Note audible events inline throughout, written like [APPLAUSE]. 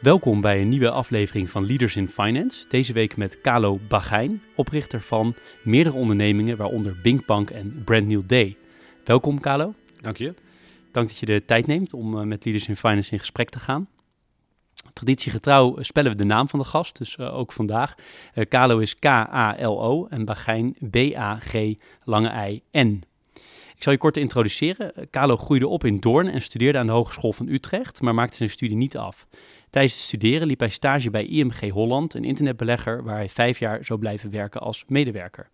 Welkom bij een nieuwe aflevering van Leaders in Finance. Deze week met Kalo Bagijn, oprichter van meerdere ondernemingen, waaronder Binkbank en Brand New Day. Welkom Kalo. Dank je. Dank dat je de tijd neemt om uh, met Leaders in Finance in gesprek te gaan. Traditiegetrouw spellen we de naam van de gast, dus uh, ook vandaag. Uh, Kalo is K-A-L-O en Bagijn B-A-G lange I-N. Ik zal je kort introduceren. Kalo groeide op in Doorn en studeerde aan de Hogeschool van Utrecht, maar maakte zijn studie niet af. Tijdens het studeren liep hij stage bij IMG Holland, een internetbelegger waar hij vijf jaar zou blijven werken als medewerker.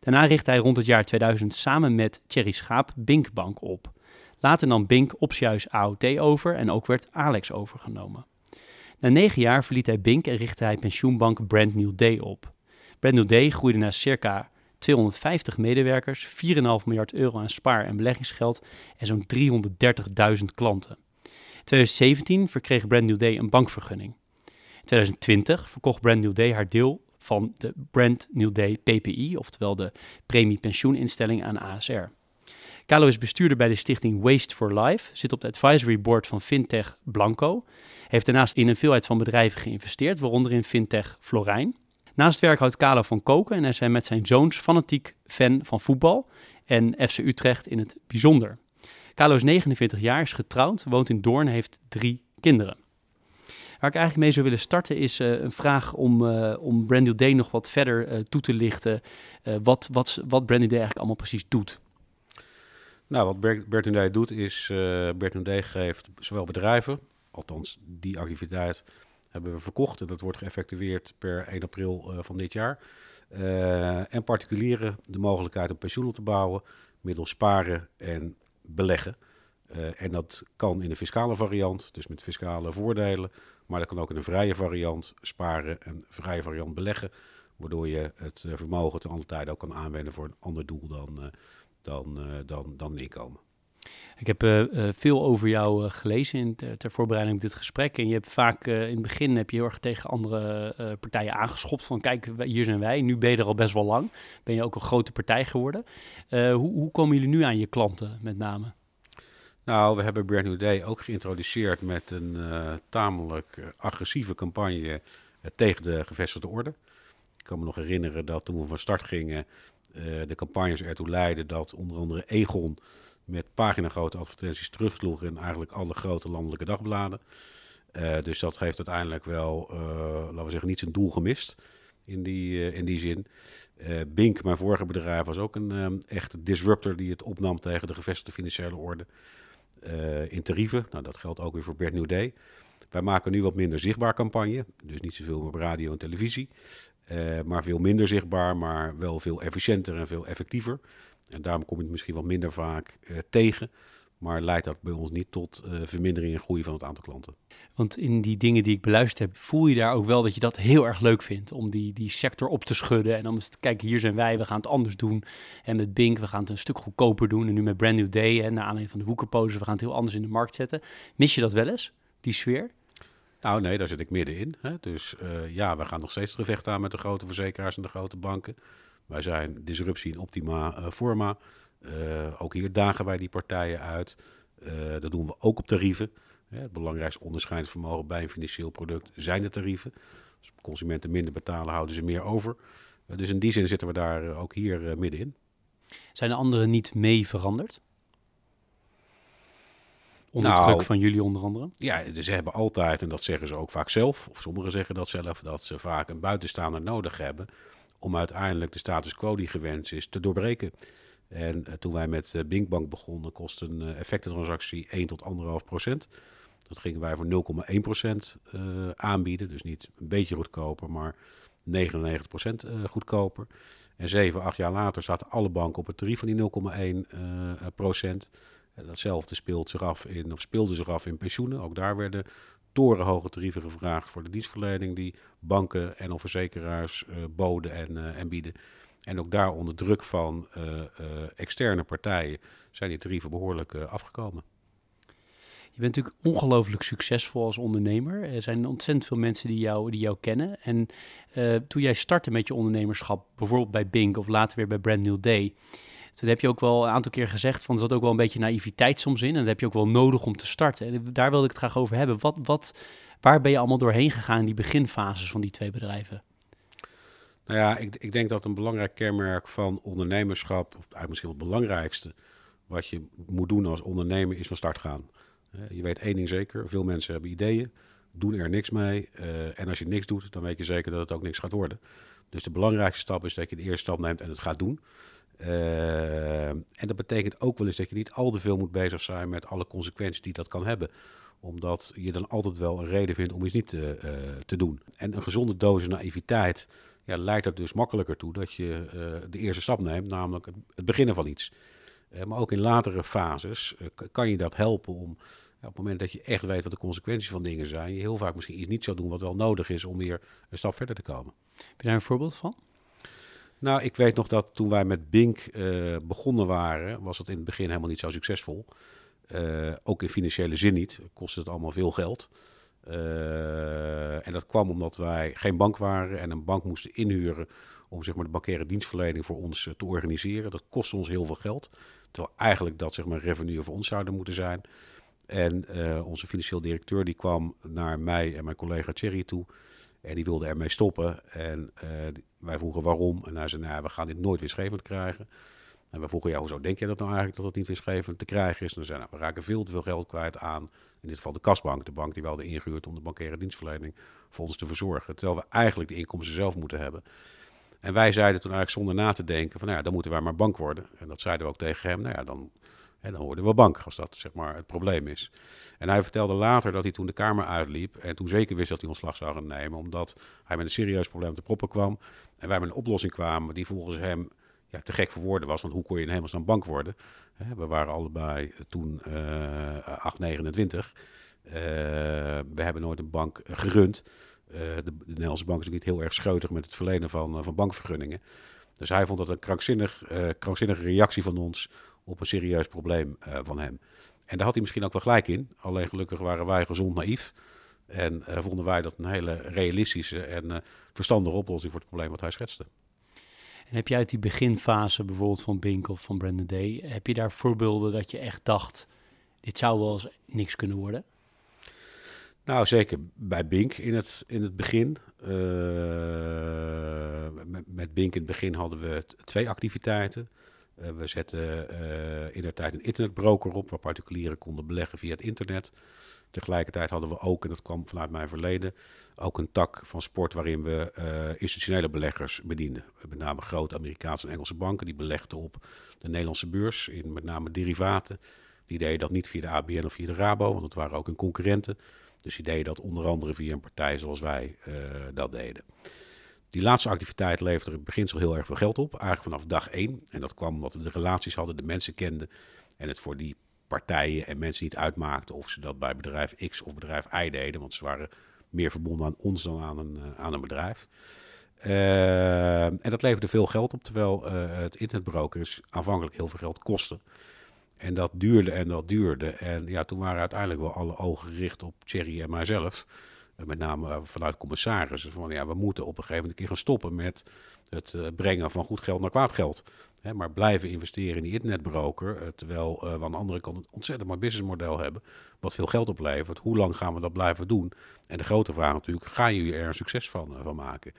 Daarna richtte hij rond het jaar 2000 samen met Thierry Schaap Binkbank op. Later nam Bink optiehuis AOT over en ook werd Alex overgenomen. Na negen jaar verliet hij Bink en richtte hij pensioenbank Brand New Day op. Brand New Day groeide naar circa 250 medewerkers, 4,5 miljard euro aan spaar- en beleggingsgeld en zo'n 330.000 klanten. In 2017 verkreeg Brand New Day een bankvergunning. In 2020 verkocht Brand New Day haar deel van de Brand New Day PPI, oftewel de premie pensioeninstelling aan ASR. Carlo is bestuurder bij de stichting Waste for Life, zit op het advisory board van Fintech Blanco, heeft daarnaast in een veelheid van bedrijven geïnvesteerd, waaronder in Fintech Florijn. Naast werk houdt Carlo van koken en hij is met zijn zoons fanatiek fan van voetbal en FC Utrecht in het bijzonder. Carlo is 49 jaar, is getrouwd, woont in Doorn, heeft drie kinderen. Waar ik eigenlijk mee zou willen starten is uh, een vraag om, uh, om Brand New Day nog wat verder uh, toe te lichten. wat, wat, wat Brand New Day eigenlijk allemaal precies doet. Nou, wat Bert Day doet is, Bert Day geeft zowel bedrijven, althans die activiteit hebben we verkocht en dat wordt geëffectueerd per 1 april van dit jaar. en particulieren de mogelijkheid om pensioen op te bouwen middels sparen en beleggen. Uh, en dat kan in een fiscale variant, dus met fiscale voordelen. Maar dat kan ook in een vrije variant sparen en vrije variant beleggen. Waardoor je het vermogen ten andere tijde ook kan aanwenden voor een ander doel dan, uh, dan, dan, dan inkomen. Ik heb uh, veel over jou uh, gelezen in ter, ter, voorbereiding op dit gesprek. En je hebt vaak in het begin heb je heel erg tegen andere partijen aangeschopt. Van kijk, hier zijn wij. Nu ben je er al best wel lang. Ben je ook een grote partij geworden. hoe, hoe komen jullie nu aan je klanten met name? Nou, we hebben Brand New Day ook geïntroduceerd met een tamelijk agressieve campagne tegen de gevestigde orde. Ik kan me nog herinneren dat toen we van start gingen, de campagnes ertoe leidden dat onder andere Egon met paginagrote advertenties terugsloeg in eigenlijk alle grote landelijke dagbladen. Uh, dus dat heeft uiteindelijk wel, uh, laten we zeggen, niet zijn doel gemist in die, uh, in die zin. Bink, mijn vorige bedrijf, was ook een um, echte disruptor die het opnam tegen de gevestigde financiële orde in tarieven. Nou, dat geldt ook weer voor Bert New Day. Wij maken nu wat minder zichtbaar campagne, dus niet zoveel op radio en televisie. maar veel minder zichtbaar, maar wel veel efficiënter en veel effectiever. En daarom kom je het misschien wat minder vaak uh, tegen. Maar leidt dat bij ons niet tot uh, vermindering en groei van het aantal klanten. Want in die dingen die ik beluisterd heb, voel je daar ook wel dat je dat heel erg leuk vindt. Om die, die sector op te schudden. En dan eens te kijken, hier zijn wij, we gaan het anders doen. En met Bink, we gaan het een stuk goedkoper doen. En nu met Brand New Day, en naar aanleiding van de woekerposes, we gaan het heel anders in de markt zetten. Mis je dat wel eens, die sfeer? Nou nee, daar zit ik middenin. Hè. Dus uh, ja, we gaan nog steeds gevecht aan met de grote verzekeraars en de grote banken. Wij zijn disruptie in optima uh, forma. Uh, ook hier dagen wij die partijen uit. Uh, dat doen we ook op tarieven. het belangrijkste onderscheidingsvermogen bij een financieel product zijn de tarieven. Als consumenten minder betalen, houden ze meer over. dus in die zin zitten we daar ook hier middenin. Zijn de anderen niet mee veranderd? Onder nou, druk van jullie onder andere? Ja, dus ze hebben altijd, en dat zeggen ze ook vaak zelf, of sommigen zeggen dat zelf, dat ze vaak een buitenstaander nodig hebben om uiteindelijk de status quo die gewenst is te doorbreken. En uh, toen wij met uh, Binkbank begonnen, kostte een uh, effectentransactie 1 tot 1,5 procent. Dat gingen wij voor 0,1 procent aanbieden. Dus niet een beetje goedkoper, maar 99 procent goedkoper. En 7, 8 jaar later zaten alle banken op het tarief van die 0,1 procent. datzelfde speelt zich af in, of speelde zich af in pensioenen. Ook daar werden torenhoge tarieven gevraagd voor de dienstverlening die banken en of verzekeraars boden en, en bieden. En ook daar onder druk van externe partijen zijn die tarieven behoorlijk afgekomen. Je bent natuurlijk ongelooflijk succesvol als ondernemer. Er zijn ontzettend veel mensen die jou, die jou kennen. En toen jij startte met je ondernemerschap, bijvoorbeeld bij Bink of later weer bij Brand New Day, toen heb je ook wel een aantal keer gezegd van er zat ook wel een beetje naïviteit soms in. En dat heb je ook wel nodig om te starten. En daar wilde ik het graag over hebben. Wat, wat, waar ben je allemaal doorheen gegaan in die beginfases van die twee bedrijven? Nou ja, ik, ik denk dat een belangrijk kenmerk van ondernemerschap, of eigenlijk misschien het belangrijkste, wat je moet doen als ondernemer, is van start gaan. je weet één ding zeker, veel mensen hebben ideeën, doen er niks mee. Uh, en als je niks doet, dan weet je zeker dat het ook niks gaat worden. Dus de belangrijkste stap is dat je de eerste stap neemt en het gaat doen. Uh, en dat betekent ook wel eens dat je niet al te veel moet bezig zijn met alle consequenties die dat kan hebben. Omdat je dan altijd wel een reden vindt om iets niet te, uh, te doen. En een gezonde dosis naïviteit ja, leidt er dus makkelijker toe dat je uh, de eerste stap neemt, namelijk het, beginnen van iets. maar ook in latere fases kan je dat helpen om op het moment dat je echt weet wat de consequenties van dingen zijn, je heel vaak misschien iets niet zou doen wat wel nodig is om weer een stap verder te komen. Heb je daar een voorbeeld van? Nou, ik weet nog dat toen wij met Bink uh, begonnen waren, was het in het begin helemaal niet zo succesvol. Uh, ook in financiële zin niet. Kostte het allemaal veel geld. Uh, en dat kwam omdat wij geen bank waren en een bank moesten inhuren om zeg maar, de bankaire dienstverlening voor ons te organiseren. Dat kostte ons heel veel geld. Terwijl eigenlijk dat zeg maar, revenue voor ons zouden moeten zijn. En onze financieel directeur die kwam naar mij en mijn collega Thierry toe. En die wilde ermee stoppen. En uh, wij vroegen waarom. En hij zei, nou, we gaan dit nooit weerschevend krijgen. En we vroegen, ja, hoezo denk je dat nou eigenlijk dat het niet weerschevend te krijgen is? Dan nou, we raken veel te veel geld kwijt aan, in dit geval de kasbank. De bank die we hadden ingehuurd om de bankaire dienstverlening voor ons te verzorgen. Terwijl we eigenlijk de inkomsten zelf moeten hebben. En wij zeiden toen eigenlijk zonder na te denken van, nou ja, dan moeten wij maar bank worden. En dat zeiden we ook tegen hem. Nou ja, dan en dan worden we bank, als dat zeg maar het probleem is. En hij vertelde later dat hij toen de Kamer uitliep en toen zeker wist dat hij ontslag zou gaan nemen, omdat hij met een serieus probleem te proppen kwam. En wij met een oplossing kwamen die volgens hem ja, te gek voor woorden was, want hoe kon je in hemelsnaam bank worden? we waren allebei toen uh, 8, 29. Uh, we hebben nooit een bank gerund. De, de, Nederlandse bank is ook niet heel erg scheutig met het verlenen van, van bankvergunningen. Dus hij vond dat een krankzinnig, krankzinnige reactie van ons op een serieus probleem uh, van hem. En daar had hij misschien ook wel gelijk in. Alleen gelukkig waren wij gezond naïef. En uh, vonden wij dat een hele realistische en uh, verstandige oplossing voor het probleem wat hij schetste. En heb je uit die beginfase bijvoorbeeld van Bink of van Brandon Day, heb je daar voorbeelden dat je echt dacht, dit zou wel eens niks kunnen worden? Nou, zeker bij Bink in het, in het begin. Uh, met, met Bink in het begin hadden we twee activiteiten. Uh, we zetten uh, in de tijd een internetbroker op, waar particulieren konden beleggen via het internet. Tegelijkertijd hadden we ook, en dat kwam vanuit mijn verleden, ook een tak van sport waarin we uh, institutionele beleggers bedienden. Met name grote Amerikaanse en Engelse banken die belegden op de Nederlandse beurs in met name derivaten. Die deden dat niet via de ABN of via de Rabo, want het waren ook hun concurrenten. Dus die deden dat onder andere via een partij zoals wij dat deden. Die laatste activiteit leverde in het beginsel heel erg veel geld op. Eigenlijk vanaf dag één. En dat kwam omdat we de relaties hadden, de mensen kenden. En het voor die partijen en mensen niet uitmaakte of ze dat bij bedrijf X of bedrijf Y deden. Want ze waren meer verbonden aan ons dan aan een, uh, aan een bedrijf. Uh, en dat leverde veel geld op, terwijl uh, het internetbrokers aanvankelijk heel veel geld kostte. En dat duurde en dat duurde. En ja, toen waren uiteindelijk wel alle ogen gericht op Thierry en mijzelf met name eh, vanuit commissarissen, van ja, we moeten op een gegeven moment gaan stoppen met het uh, brengen van goed geld naar kwaad geld. Hè, maar blijven investeren in die internetbroker, terwijl we aan de andere kant een ontzettend mooi businessmodel hebben, wat veel geld oplevert. Hoe lang gaan we dat blijven doen? En de grote vraag natuurlijk, gaan jullie er een succes van, van maken?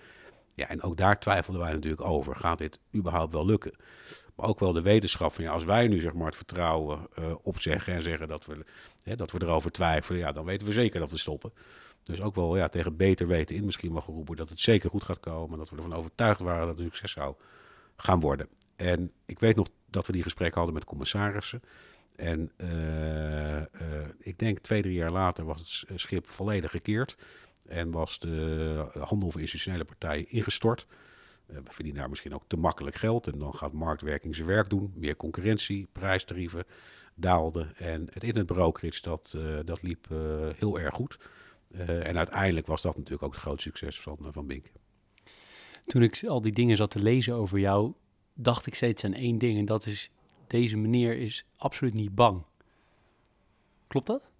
Ja, en ook daar twijfelden wij natuurlijk over. Gaat dit überhaupt wel lukken? Maar ook wel de wetenschap van ja, als wij nu zeg maar het vertrouwen opzeggen en zeggen dat we, hè, dat we erover twijfelen, ja, dan weten we zeker dat we stoppen. Dus ook wel ja, tegen beter weten in misschien wel geroepen dat het zeker goed gaat komen. En dat we ervan overtuigd waren dat het succes zou gaan worden. En ik weet nog dat we die gesprekken hadden met commissarissen. En uh, uh, ik denk twee, drie jaar later was het schip volledig gekeerd. En was de handel voor institutionele partijen ingestort. We verdienen daar misschien ook te makkelijk geld. En dan gaat marktwerking zijn werk doen. Meer concurrentie, prijstarieven. daalde. En het internetbrokerage, dat, dat liep heel erg goed. En uiteindelijk was dat natuurlijk ook het groot succes van, van Bink. Toen ik al die dingen zat te lezen over jou, dacht ik steeds aan één ding. En dat is, deze meneer is absoluut niet bang. Klopt dat?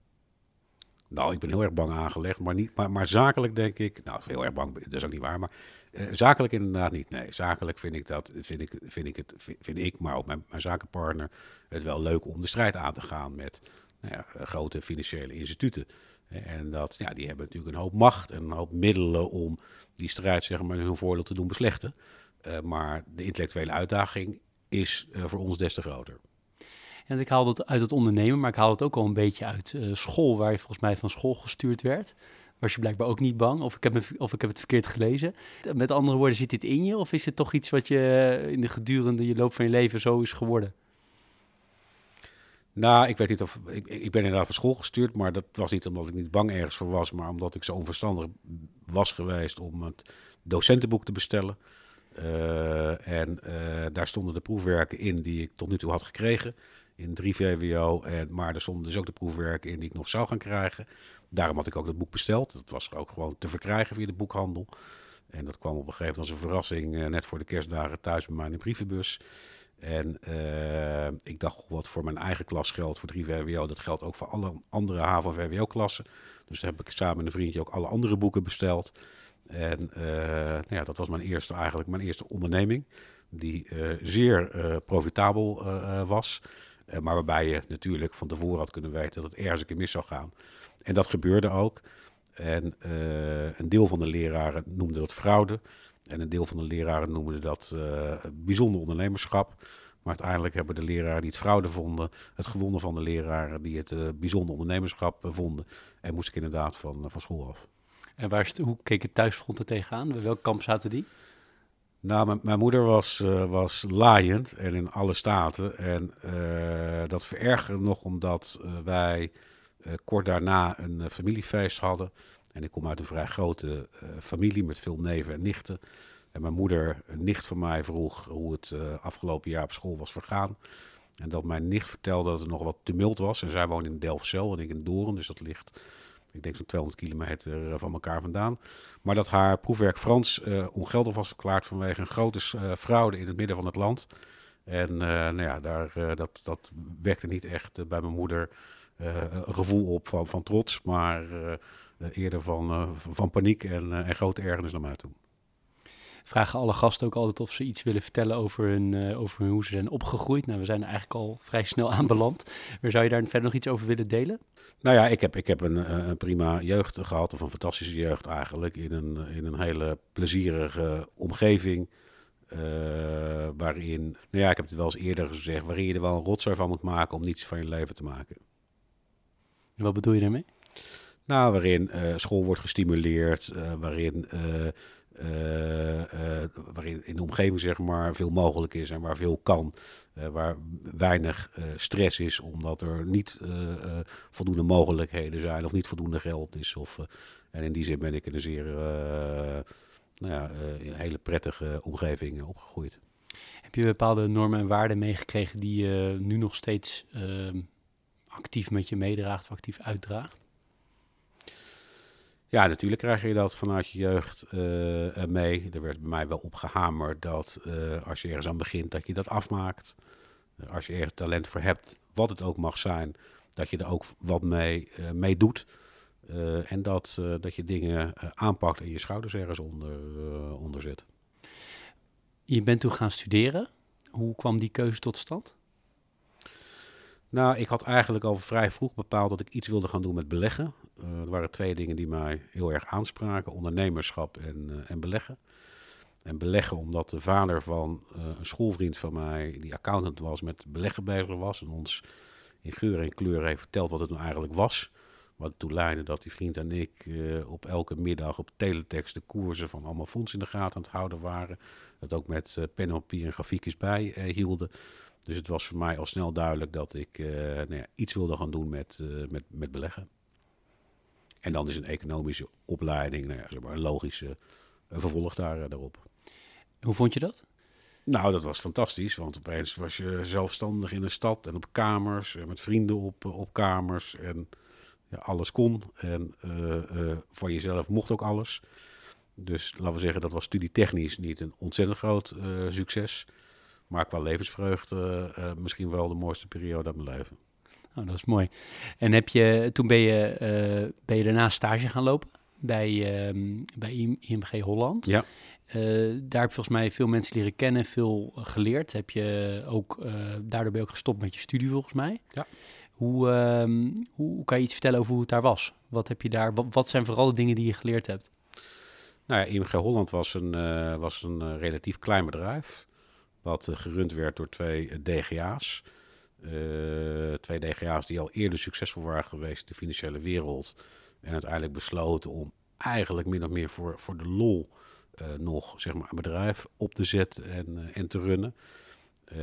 Nou, ik ben heel erg bang aangelegd, maar, niet, maar, maar zakelijk denk ik... Nou, heel erg bang, dat is ook niet waar, maar uh, zakelijk inderdaad niet. Nee, zakelijk vind ik dat, vind ik, vind ik, het, vind ik maar ook mijn, mijn zakenpartner, het wel leuk om de strijd aan te gaan met nou ja, grote financiële instituten. En dat, ja, die hebben natuurlijk een hoop macht en een hoop middelen om die strijd zeg maar, hun voordeel te doen beslechten. Uh, maar de intellectuele uitdaging is uh, voor ons des te groter. En ik haalde het uit het ondernemen, maar ik haalde het ook al een beetje uit uh, school, waar je volgens mij van school gestuurd werd. Was je blijkbaar ook niet bang, of ik, heb me, of ik heb het verkeerd gelezen. Met andere woorden, zit dit in je, of is het toch iets wat je in de gedurende je loop van je leven zo is geworden? Nou, ik weet niet of. Ik, ik ben inderdaad van school gestuurd, maar dat was niet omdat ik niet bang ergens voor was, maar omdat ik zo onverstandig was geweest om het docentenboek te bestellen. Uh, en uh, daar stonden de proefwerken in die ik tot nu toe had gekregen in 3 VWO. En, maar er stonden dus ook de proefwerken in die ik nog zou gaan krijgen. Daarom had ik ook dat boek besteld. Dat was ook gewoon te verkrijgen via de boekhandel. En dat kwam op een gegeven moment als een verrassing uh, net voor de kerstdagen thuis bij mij in de brievenbus. En uh, ik dacht, wat voor mijn eigen klas geldt voor 3 VWO, dat geldt ook voor alle andere HAVO-VWO-klassen. Dus daar heb ik samen met een vriendje ook alle andere boeken besteld. En uh, nou ja, dat was mijn eerste, eigenlijk mijn eerste onderneming, die zeer profitabel was. maar waarbij je natuurlijk van tevoren had kunnen weten dat het ergens een keer mis zou gaan. En dat gebeurde ook. En een deel van de leraren noemde dat fraude. En een deel van de leraren noemde dat uh, bijzonder ondernemerschap. Maar uiteindelijk hebben de leraren die het fraude vonden, het gewonnen van de leraren die het uh, bijzonder ondernemerschap uh, vonden. En moest ik inderdaad van, van school af. En waar hoe keek het thuisfront er tegenaan? Welk kamp zaten die? Nou, mijn moeder was, was laaiend en in alle staten. En dat verergerde nog omdat wij kort daarna een familiefeest hadden. En ik kom uit een vrij grote uh, familie met veel neven en nichten. En mijn moeder, een nicht van mij, vroeg hoe het uh, afgelopen jaar op school was vergaan. En dat mijn nicht vertelde dat er nog wat tumult was. En zij woont in Delfzijl en ik in Doorn, dus dat ligt, ik denk zo'n 200 kilometer uh, van elkaar vandaan. Maar dat haar proefwerk Frans ongeldig was verklaard vanwege een grote fraude in het midden van het land. En nou ja, daar, dat, dat wekte niet echt bij mijn moeder een gevoel op van, van trots, maar eh, eerder van, eh, van paniek en, eh, en grote ergernis naar mij toe vragen alle gasten ook altijd of ze iets willen vertellen over, hun, uh, over hun, hoe ze zijn opgegroeid. Nou, we zijn eigenlijk al vrij snel aanbeland. Maar zou je daar verder nog iets over willen delen? Nou ja, ik heb, ik heb een, een prima jeugd gehad, of een fantastische jeugd eigenlijk, in een, in een hele plezierige omgeving. Uh, waarin, nou ja, ik heb het wel eens eerder gezegd, waarin je er wel een rotzooi van moet maken om niets van je leven te maken. En wat bedoel je daarmee? Nou, waarin uh, school wordt gestimuleerd, waarin, uh, waarin in de omgeving zeg maar veel mogelijk is en waar veel kan. waar weinig stress is, omdat er niet voldoende mogelijkheden zijn of niet voldoende geld is. Of, en in die zin ben ik in een zeer nou ja, een hele prettige omgeving opgegroeid. Heb je bepaalde normen en waarden meegekregen die je nu nog steeds actief met je meedraagt of actief uitdraagt? Ja, natuurlijk krijg je dat vanuit je jeugd uh, mee. Er werd bij mij wel opgehamerd dat uh, als je ergens aan begint, dat je dat afmaakt. als je ergens talent voor hebt, wat het ook mag zijn, dat je er ook wat mee, mee doet. en dat, dat je dingen aanpakt en je schouders ergens onder, onder zet. Je bent toen gaan studeren. Hoe kwam die keuze tot stand? Nou, ik had eigenlijk al vrij vroeg bepaald dat ik iets wilde gaan doen met beleggen. Uh, er waren twee dingen die mij heel erg aanspraken: ondernemerschap en, uh, en beleggen. En beleggen omdat de vader van uh, een schoolvriend van mij, die accountant was, met beleggen bezig was. En ons in geur en kleur heeft verteld wat het nou eigenlijk was. Wat toen leidde dat die vriend en ik op elke middag op teletext de koersen van allemaal fondsen in de gaten aan het houden waren. Dat ook met pen en papier en grafiekjes bij hielden. Dus het was voor mij al snel duidelijk dat ik nou ja, iets wilde gaan doen met, met, met beleggen. En dan is een economische opleiding nou ja, zeg maar een logische vervolg daar, eh, daarop. Hoe vond je dat? Nou, dat was fantastisch, want opeens was je zelfstandig in een stad en op kamers, en met vrienden op, op kamers en ja, alles kon. En uh, uh, van jezelf mocht ook alles. Dus laten we zeggen, dat was studietechnisch niet een ontzettend groot uh, succes. Maar qua levensvreugde misschien wel de mooiste periode uit mijn leven. Oh, dat is mooi. En heb je, toen ben je, ben je daarna stage gaan lopen bij, uh, bij IMG Holland. Ja. daar heb je volgens mij veel mensen leren kennen, veel geleerd. Heb je ook, daardoor ben je ook gestopt met je studie volgens mij. Ja. Hoe, uh, hoe kan je iets vertellen over hoe het daar was? Wat, heb je daar, wat, wat zijn vooral de dingen die je geleerd hebt? Nou ja, IMG Holland was een, uh, was een uh, relatief klein bedrijf. Wat uh, gerund werd door twee DGA's. Twee DGA's die al eerder succesvol waren geweest in de financiële wereld. En uiteindelijk besloten om eigenlijk min of meer voor, voor de lol nog zeg maar, een bedrijf op te zetten en, en te runnen.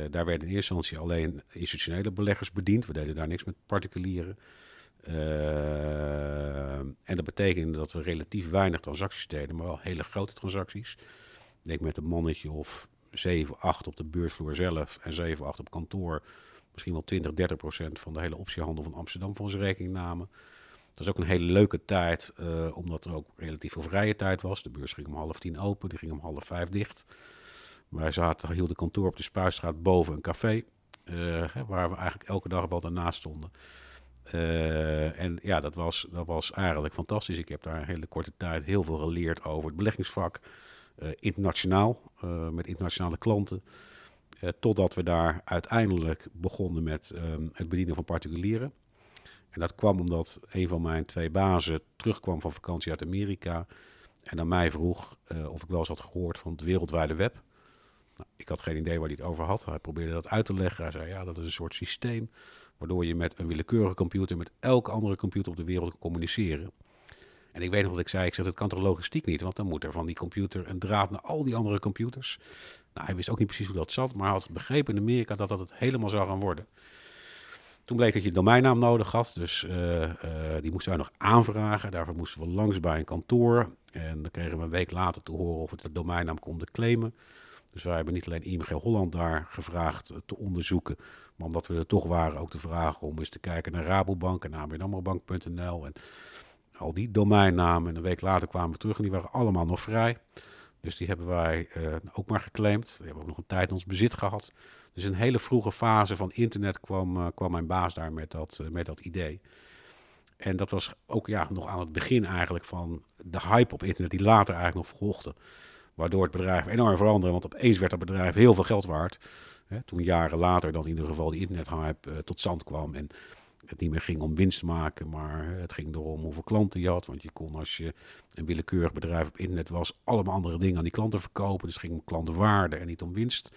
Daar werden in eerste instantie alleen institutionele beleggers bediend. We deden daar niks met particulieren. En dat betekende dat we relatief weinig transacties deden, maar wel hele grote transacties. Ik denk met een mannetje of 7, 8 op de beursvloer zelf en 7, 8 op kantoor. Misschien wel 20, 30 procent van de hele optiehandel van Amsterdam voor onze rekening namen. Dat is ook een hele leuke tijd, uh, omdat er ook relatief veel vrije tijd was. De beurs ging om half tien open, die ging om half vijf dicht. Wij zaten, hielden kantoor op de Spuistraat boven een café. Uh, waar we eigenlijk elke dag wel daarnaast stonden. Uh, en ja, dat was, dat was eigenlijk fantastisch. Ik heb daar een hele korte tijd heel veel geleerd over het beleggingsvak. Internationaal, met internationale klanten. Totdat we daar uiteindelijk begonnen met um, het bedienen van particulieren. En dat kwam omdat een van mijn twee bazen terugkwam van vakantie uit Amerika. En aan mij vroeg of ik wel eens had gehoord van het wereldwijde web. Nou, ik had geen idee waar hij het over had. Hij probeerde dat uit te leggen. Hij zei, ja, dat is een soort systeem waardoor je met een willekeurige computer met elke andere computer op de wereld kan communiceren. En ik weet nog wat ik zei, ik zeg, dat kan toch logistiek niet, want dan moet er van die computer een draad naar al die andere computers. Nou, hij wist ook niet precies hoe dat zat, maar hij had begrepen in Amerika dat dat het helemaal zou gaan worden. Toen bleek dat je domeinnaam nodig had, dus uh, uh, die moesten wij nog aanvragen. Daarvoor moesten we langs bij een kantoor. En dan kregen we een week later te horen of we de domeinnaam konden claimen. Dus wij hebben niet alleen IMG Holland daar gevraagd eh, te onderzoeken, maar omdat we er toch waren ook te vragen om eens te kijken naar Rabobank en ABNAMROBank.nl en al die domeinnamen. En een week later kwamen we terug en die waren allemaal nog vrij. Dus die hebben wij uh, ook maar geclaimd. Die hebben ook nog een tijd in ons bezit gehad. Dus in een hele vroege fase van internet kwam, uh, kwam mijn baas daar met dat, uh, met dat idee. En dat was ook ja, nog aan het begin eigenlijk van de hype op internet die later eigenlijk nog volgde. Waardoor het bedrijf enorm veranderde, want opeens werd het bedrijf heel veel geld waard. Hè, toen jaren later dan in ieder geval die internethype tot stand kwam en het niet meer ging om winst maken, maar het ging erom hoeveel klanten je had. Want je kon als je een willekeurig bedrijf op internet was, allemaal andere dingen aan die klanten verkopen. Dus het ging om klantenwaarde en niet om winst.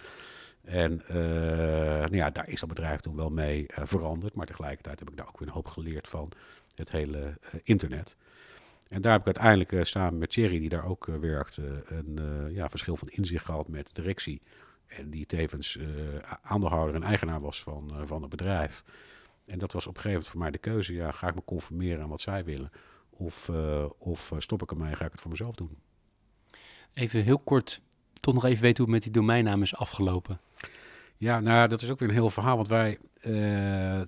En uh, nou ja, daar is dat bedrijf toen wel mee uh, veranderd. Maar tegelijkertijd heb ik daar ook weer een hoop geleerd van het hele uh, internet. En daar heb ik uiteindelijk samen met Thierry, die daar ook werkte, een ja, verschil van inzicht gehad met de directie. En die tevens aandeelhouder en eigenaar was van, van het bedrijf. En dat was op een gegeven moment voor mij de keuze. Ja, ga ik me conformeren aan wat zij willen? Of, of stop ik ermee en ga ik het voor mezelf doen? Even heel kort, toch nog even weten hoe het met die domeinnaam is afgelopen. Ja, nou, dat is ook weer een heel verhaal. Want wij, uh, uh,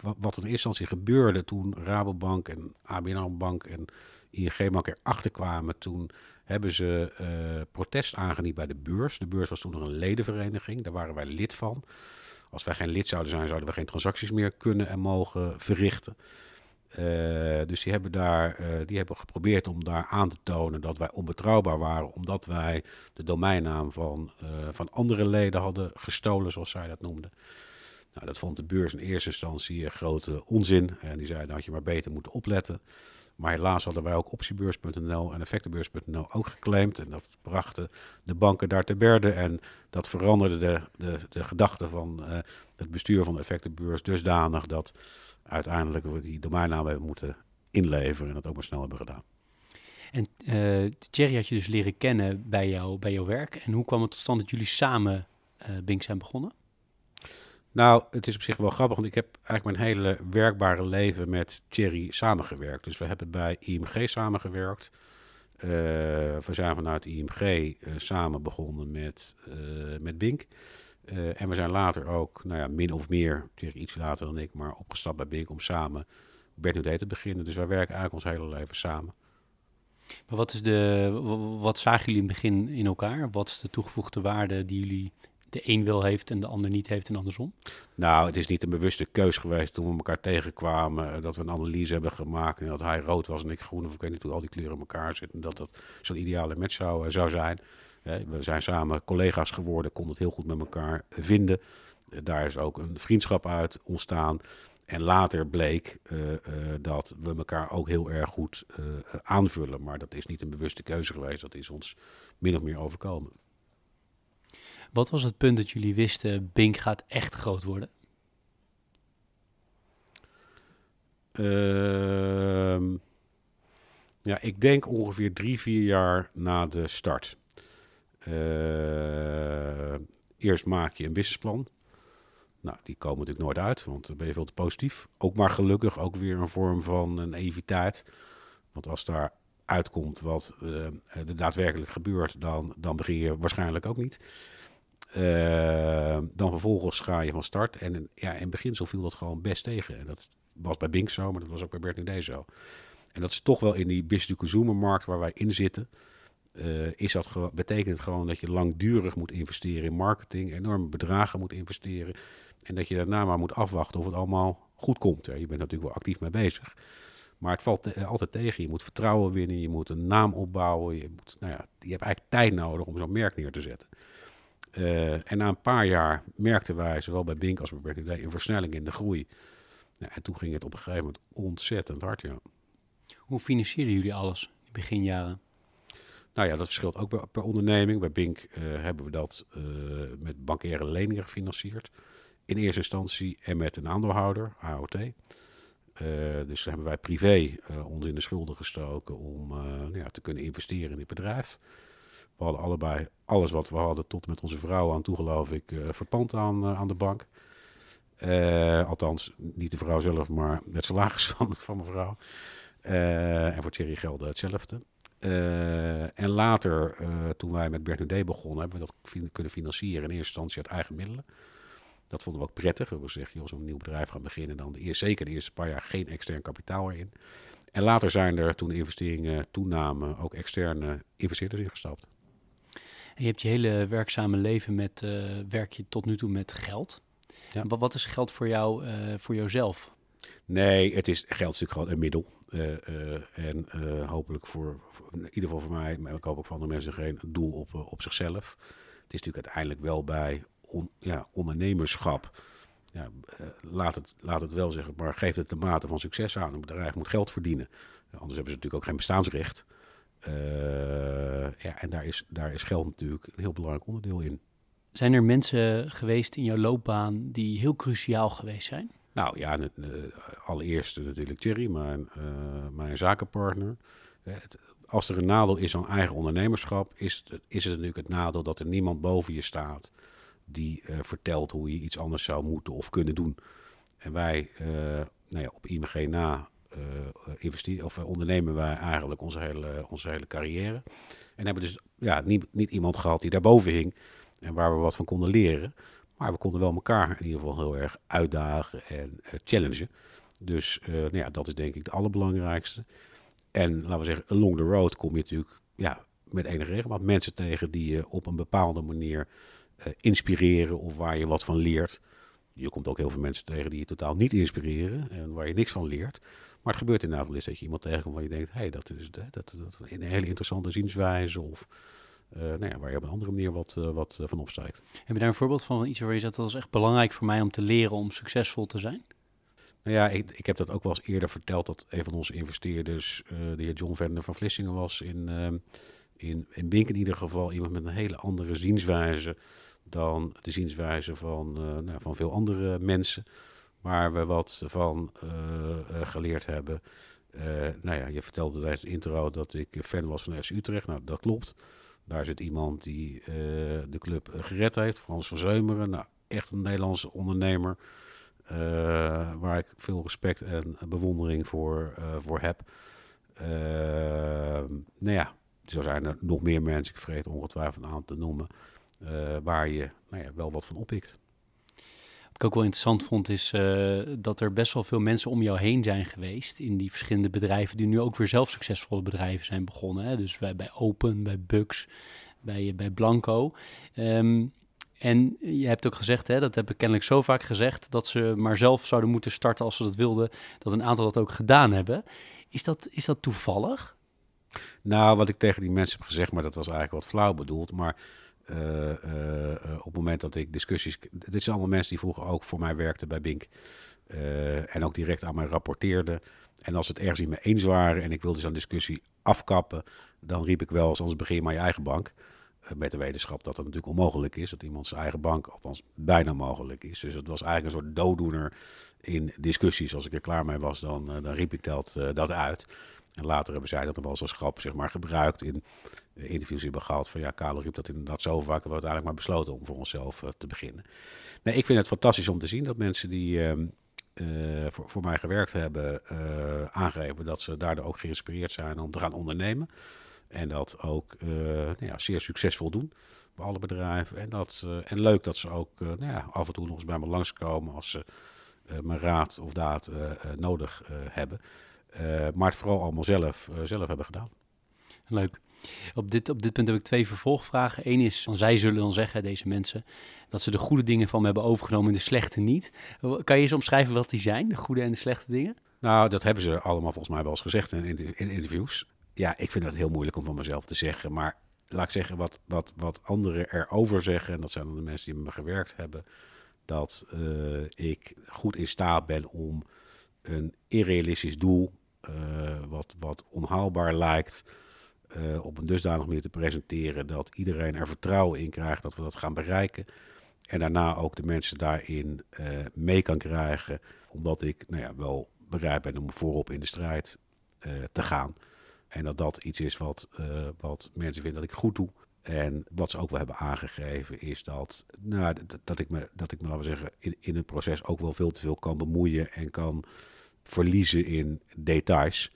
wat, wat in eerste instantie gebeurde toen Rabobank en ABN Bank en ING Bank erachter kwamen, toen hebben ze uh, protest aangediend bij de beurs. De beurs was toen nog een ledenvereniging, daar waren wij lid van. Als wij geen lid zouden zijn, zouden we geen transacties meer kunnen en mogen verrichten. Uh, dus die hebben, daar, uh, die hebben geprobeerd om daar aan te tonen dat wij onbetrouwbaar waren, omdat wij de domeinnaam van, uh, van andere leden hadden gestolen, zoals zij dat noemden. Nou, dat vond de beurs in eerste instantie grote onzin. En die zeiden, dat had je maar beter moeten opletten. Maar helaas hadden wij ook optiebeurs.nl en effectenbeurs.nl ook geclaimd. En dat brachten de banken daar te berde. En dat veranderde de, de, de gedachte van uh, het bestuur van de effectenbeurs dusdanig dat uiteindelijk we die domeinnaam hebben moeten inleveren en dat ook maar snel hebben gedaan. En uh, Thierry had je dus leren kennen bij, jou, bij jouw werk. En hoe kwam het tot stand dat jullie samen uh, Bink zijn begonnen? Nou, het is op zich wel grappig, want ik heb eigenlijk mijn hele werkbare leven met Thierry samengewerkt. Dus we hebben bij IMG samengewerkt. we zijn vanuit IMG samen begonnen met, met Bink. en we zijn later ook, nou ja, min of meer, iets later dan ik, maar opgestapt bij Bink om samen Bert te beginnen. Dus wij werken eigenlijk ons hele leven samen. Maar wat, is de, wat zagen jullie in het begin in elkaar? Wat is de toegevoegde waarde die jullie de een wil heeft en de ander niet heeft en andersom? Nou, het is niet een bewuste keus geweest toen we elkaar tegenkwamen. Eh, dat we een analyse hebben gemaakt en dat hij rood was en ik groen. Of ik weet niet hoe al die kleuren in elkaar zitten. Dat dat zo'n ideale match zou, eh, zou zijn. We zijn samen collega's geworden, konden het heel goed met elkaar vinden. Eh, daar is ook een vriendschap uit ontstaan. En later bleek dat we elkaar ook heel erg goed aanvullen. Maar dat is niet een bewuste keuze geweest. Dat is ons min of meer overkomen. Wat was het punt dat jullie wisten, Bink gaat echt groot worden? Ehm, ja, ik denk ongeveer drie, vier jaar na de start. eerst maak je een businessplan. Nou, die komen natuurlijk nooit uit, want dan ben je veel te positief. Ook maar gelukkig ook weer een vorm van een eviteit. Want als daar uitkomt wat uh, er daadwerkelijk gebeurt, dan, dan begin je waarschijnlijk ook niet. Uh, dan vervolgens ga je van start. En ja, in beginsel viel dat gewoon best tegen. En dat was bij Bink zo, maar dat was ook bij Bert zo. En dat is toch wel in die business consumer markt waar wij in zitten. Uh, is dat betekent het gewoon dat je langdurig moet investeren in marketing, enorme bedragen moet investeren. En dat je daarna maar moet afwachten of het allemaal goed komt. Hè. Je bent natuurlijk wel actief mee bezig. Maar het valt altijd tegen. Je moet vertrouwen winnen, je moet een naam opbouwen. Je, moet, nou ja, je hebt eigenlijk tijd nodig om zo'n merk neer te zetten. Uh, en na een paar jaar merkten wij, zowel bij Bink als bij Berkeley, een versnelling in de groei. Nou, en toen ging het op een gegeven moment ontzettend hard, ja. Hoe financierden jullie alles in beginjaren? Nou ja, dat verschilt ook per, onderneming. Bij Bink uh, hebben we dat uh, met bankaire leningen gefinancierd in eerste instantie en met een aandeelhouder, AOT. Uh, eh, dus hebben wij privé ons in de schulden gestoken om nou ja, te kunnen investeren in dit bedrijf. We hadden allebei alles wat we hadden, tot met onze vrouw aan toe, geloof ik, verpand aan, aan de bank. althans, niet de vrouw zelf, maar het salaris [LAUGHS] van, van mijn vrouw. en voor Thierry Gelder hetzelfde. en later, toen wij met Bert begonnen, hebben we dat kunnen financieren in eerste instantie uit eigen middelen. Dat vonden we ook prettig. We zeggen, joh, zo'n nieuw bedrijf gaan beginnen, dan de zeker de eerste paar jaar geen extern kapitaal erin. En later zijn er, toen de investeringen toenamen, ook externe investeerders ingestapt. En je hebt je hele werkzame leven met, uh, werk je tot nu toe met geld. Ja. Wat, wat is geld voor jou, uh, voor jouzelf? Nee, het is, geld is natuurlijk gewoon een middel. Uh, en hopelijk voor, voor, in ieder geval voor mij, maar ik hoop ook voor andere mensen, geen doel op, op zichzelf. Het is natuurlijk uiteindelijk wel bij on, ja, ondernemerschap. Ja, laat, het, laat het wel zeggen, maar geeft het de mate van succes aan. Een bedrijf moet geld verdienen. Anders hebben ze natuurlijk ook geen bestaansrecht. Uh, ja, en daar is, daar is geld natuurlijk een heel belangrijk onderdeel in. Zijn er mensen geweest in jouw loopbaan die heel cruciaal geweest zijn? Nou ja, allereerst natuurlijk Thierry, mijn, mijn zakenpartner. Het, als er een nadeel is aan eigen ondernemerschap, is, is het natuurlijk het nadeel dat er niemand boven je staat die uh, vertelt hoe je iets anders zou moeten of kunnen doen. En wij, uh, nou ja, op IMG na investeren, of ondernemen wij eigenlijk onze hele, onze hele carrière. En hebben dus ja, niet, niet iemand gehad die daarboven hing en waar we wat van konden leren. Maar we konden wel elkaar in ieder geval heel erg uitdagen en challengen. Dus nou ja, dat is denk ik het allerbelangrijkste. En laten we zeggen, along the road kom je natuurlijk ja, met enige regelmaat mensen tegen die je op een bepaalde manier uh, inspireren of waar je wat van leert. Je komt ook heel veel mensen tegen die je totaal niet inspireren en waar je niks van leert. Maar het gebeurt inderdaad wel eens dat je iemand tegenkomt waar je denkt, hé, hey, dat is dat, dat, dat, een hele interessante zienswijze of uh, nou ja, waar je op een andere manier wat, uh, wat van opstijgt. Heb je daar een voorbeeld van, iets waar je zegt, dat is echt belangrijk voor mij om te leren om succesvol te zijn? Nou ja, ik, ik heb dat ook wel eens eerder verteld dat een van onze investeerders, de heer John Vender van Vlissingen was in, in, in Bink in ieder geval, iemand met een hele andere zienswijze dan de zienswijze van, uh, nou, van veel andere mensen. Waar we wat van uh, geleerd hebben. nou ja, je vertelde tijdens de intro dat ik fan was van FC Utrecht. Nou, dat klopt. Daar zit iemand die de club gered heeft. Frans van Zeumeren. Nou, echt een Nederlandse ondernemer. waar ik veel respect en bewondering voor, voor heb. nou ja, zo zijn er nog meer mensen, ik vergeet ongetwijfeld aan te noemen, waar je nou ja, wel wat van oppikt. Ik ook wel interessant vond, is dat er best wel veel mensen om jou heen zijn geweest in die verschillende bedrijven, die nu ook weer zelf succesvolle bedrijven zijn begonnen. Hè? Dus bij, bij Open, bij Bugs, bij, bij Blanco. Ehm, en je hebt ook gezegd, hè, dat heb ik kennelijk zo vaak gezegd, dat ze maar zelf zouden moeten starten als ze dat wilden. Dat een aantal dat ook gedaan hebben. Is dat, is dat toevallig? Nou, wat ik tegen die mensen heb gezegd, maar dat was eigenlijk wat flauw bedoeld. Maar op het moment dat ik discussies. Dit zijn allemaal mensen die vroeger ook voor mij werkten bij Bink. Uh, en ook direct aan mij rapporteerden. En als het ergens niet mee eens waren en ik wilde zo'n discussie afkappen, dan riep ik wel, anders begin maar je eigen bank. Met de wetenschap dat het natuurlijk onmogelijk is, dat iemand zijn eigen bank, althans bijna mogelijk is. Dus het was eigenlijk een soort dooddoener in discussies. Als ik er klaar mee was, dan, dan riep ik dat, dat uit. En later hebben zij dat nog wel als grap zeg maar, gebruikt in interviews hebben gehad. Van ja, Karel riep dat inderdaad zo vaak. Dat we uiteindelijk maar besloten om voor onszelf te beginnen. Nee, ik vind het fantastisch om te zien dat mensen die uh, voor, voor mij gewerkt hebben, uh, aangeven dat ze daardoor ook geïnspireerd zijn om te gaan ondernemen. En dat ook nou ja, zeer succesvol doen bij alle bedrijven. En, dat, en leuk dat ze ook nou ja, af en toe nog eens bij me langskomen als ze mijn raad of daad nodig hebben. maar het vooral allemaal zelf, zelf hebben gedaan. Leuk. Op dit, op dit punt heb ik twee vervolgvragen. Eén is, zij zullen dan zeggen, deze mensen, dat ze de goede dingen van me hebben overgenomen en de slechte niet. Kan je eens omschrijven wat die zijn, de goede en de slechte dingen? Nou, dat hebben ze allemaal volgens mij wel eens gezegd in, in interviews. Ja, ik vind dat heel moeilijk om van mezelf te zeggen. Maar laat ik zeggen, wat, wat, wat anderen erover zeggen, en dat zijn dan de mensen die met me gewerkt hebben, dat uh, ik goed in staat ben om een irrealistisch doel, uh, wat, wat onhaalbaar lijkt, uh, op een dusdanig manier te presenteren dat iedereen er vertrouwen in krijgt dat we dat gaan bereiken. En daarna ook de mensen daarin mee kan krijgen, omdat ik nou ja, wel bereid ben om voorop in de strijd te gaan. En dat dat iets is wat, wat mensen vinden dat ik goed doe. En wat ze ook wel hebben aangegeven is dat, nou, dat, ik me, dat ik me, laten zeggen, in, in het proces ook wel veel te veel kan bemoeien en kan verliezen in details.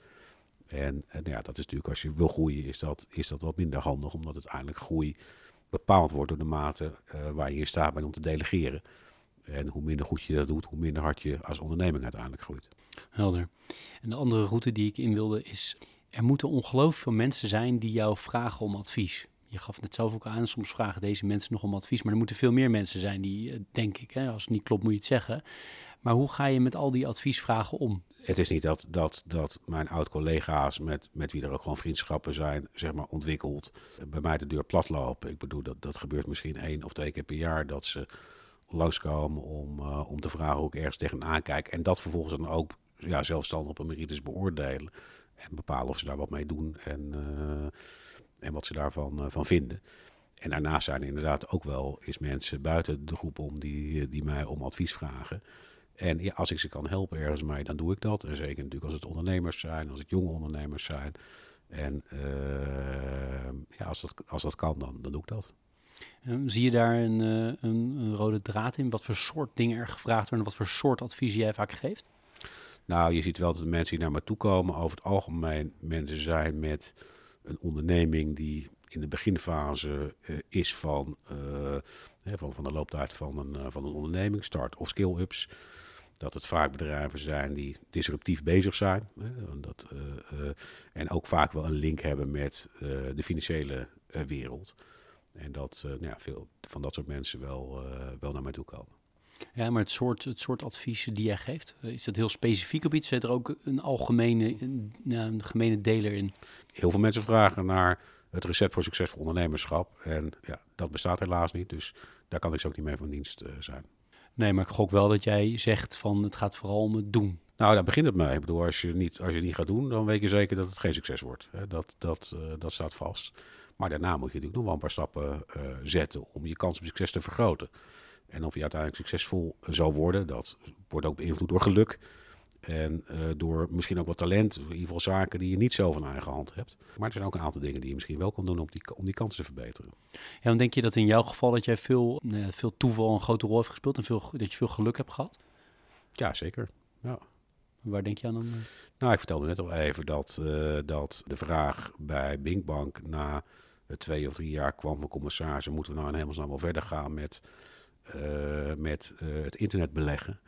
En, en ja, dat is natuurlijk als je wil groeien, is dat, is dat wat minder handig, omdat uiteindelijk groei bepaald wordt door de mate uh, waar je in staat bent om te delegeren. En hoe minder goed je dat doet, hoe minder hard je als onderneming uiteindelijk groeit. Helder. En de andere route die ik in wilde is, er moeten ongelooflijk veel mensen zijn die jou vragen om advies. Je gaf net zelf ook aan, soms vragen deze mensen nog om advies, maar er moeten veel meer mensen zijn die, eh, denk ik, hè, als het niet klopt moet je het zeggen. Maar hoe ga je met al die adviesvragen om? het is niet dat, dat, dat mijn oud-collega's, met, met wie er ook gewoon vriendschappen zijn, zeg maar ontwikkeld, bij mij de deur plat lopen. Ik bedoel, dat, dat gebeurt misschien één of twee keer per jaar dat ze langskomen om, uh, om te vragen hoe ik ergens tegenaan kijk. En dat vervolgens dan ook ja, zelfstandig op een meritus beoordelen. En bepalen of ze daar wat mee doen en, uh, en wat ze daarvan uh, van vinden. En daarnaast zijn er inderdaad ook wel eens mensen buiten de groep om die, die mij om advies vragen. En ja, als ik ze kan helpen ergens mee, dan doe ik dat. En zeker natuurlijk als het ondernemers zijn, als het jonge ondernemers zijn. En ja, als, dat, als dat kan, dan, dan doe ik dat. Um, zie je daar een, een, een, rode draad in? Wat voor soort dingen er gevraagd worden? Wat voor soort advies jij vaak geeft? Nou, je ziet wel dat de mensen die naar me toe komen over het algemeen mensen zijn met een onderneming die in de beginfase uh, is van, van, van de looptijd van een, van een onderneming, start- of skill-ups dat het vaak bedrijven zijn die disruptief bezig zijn. Dat, en ook vaak wel een link hebben met de financiële wereld. En dat nou ja, veel van dat soort mensen wel, wel naar mij toe komen. Ja, maar het soort, het soort adviezen die jij geeft, is dat heel specifiek op iets? Zit er ook een algemene, een, een gemene deler in? Heel veel mensen vragen naar het recept voor succesvol ondernemerschap. En ja, dat bestaat helaas niet, dus daar kan ik zo ook niet mee van dienst zijn. Nee, maar ik gok wel dat jij zegt van het gaat vooral om het doen. Nou, daar begint het mee. Ik bedoel, als je, niet, als je niet gaat doen, dan weet je zeker dat het geen succes wordt. Dat, dat, uh, dat staat vast. Maar daarna moet je natuurlijk nog wel een paar stappen uh, zetten om je kans op succes te vergroten. En of je uiteindelijk succesvol zal worden, dat wordt ook beïnvloed door geluk. En uh, door misschien ook wat talent, in ieder geval zaken die je niet zelf in eigen hand hebt. Maar er zijn ook een aantal dingen die je misschien wel kan doen om die, om die kansen te verbeteren. Ja, dan denk je dat in jouw geval dat jij veel, nou, veel toeval een grote rol heeft gespeeld en veel, dat je veel geluk hebt gehad? Ja, zeker. Ja. Waar denk je aan dan? Nou, ik vertelde net al even dat, uh, dat de vraag bij Binkbank na twee of drie jaar kwam van commissarissen, moeten we nou in hemelsnaam wel verder gaan met, met uh, het internet beleggen?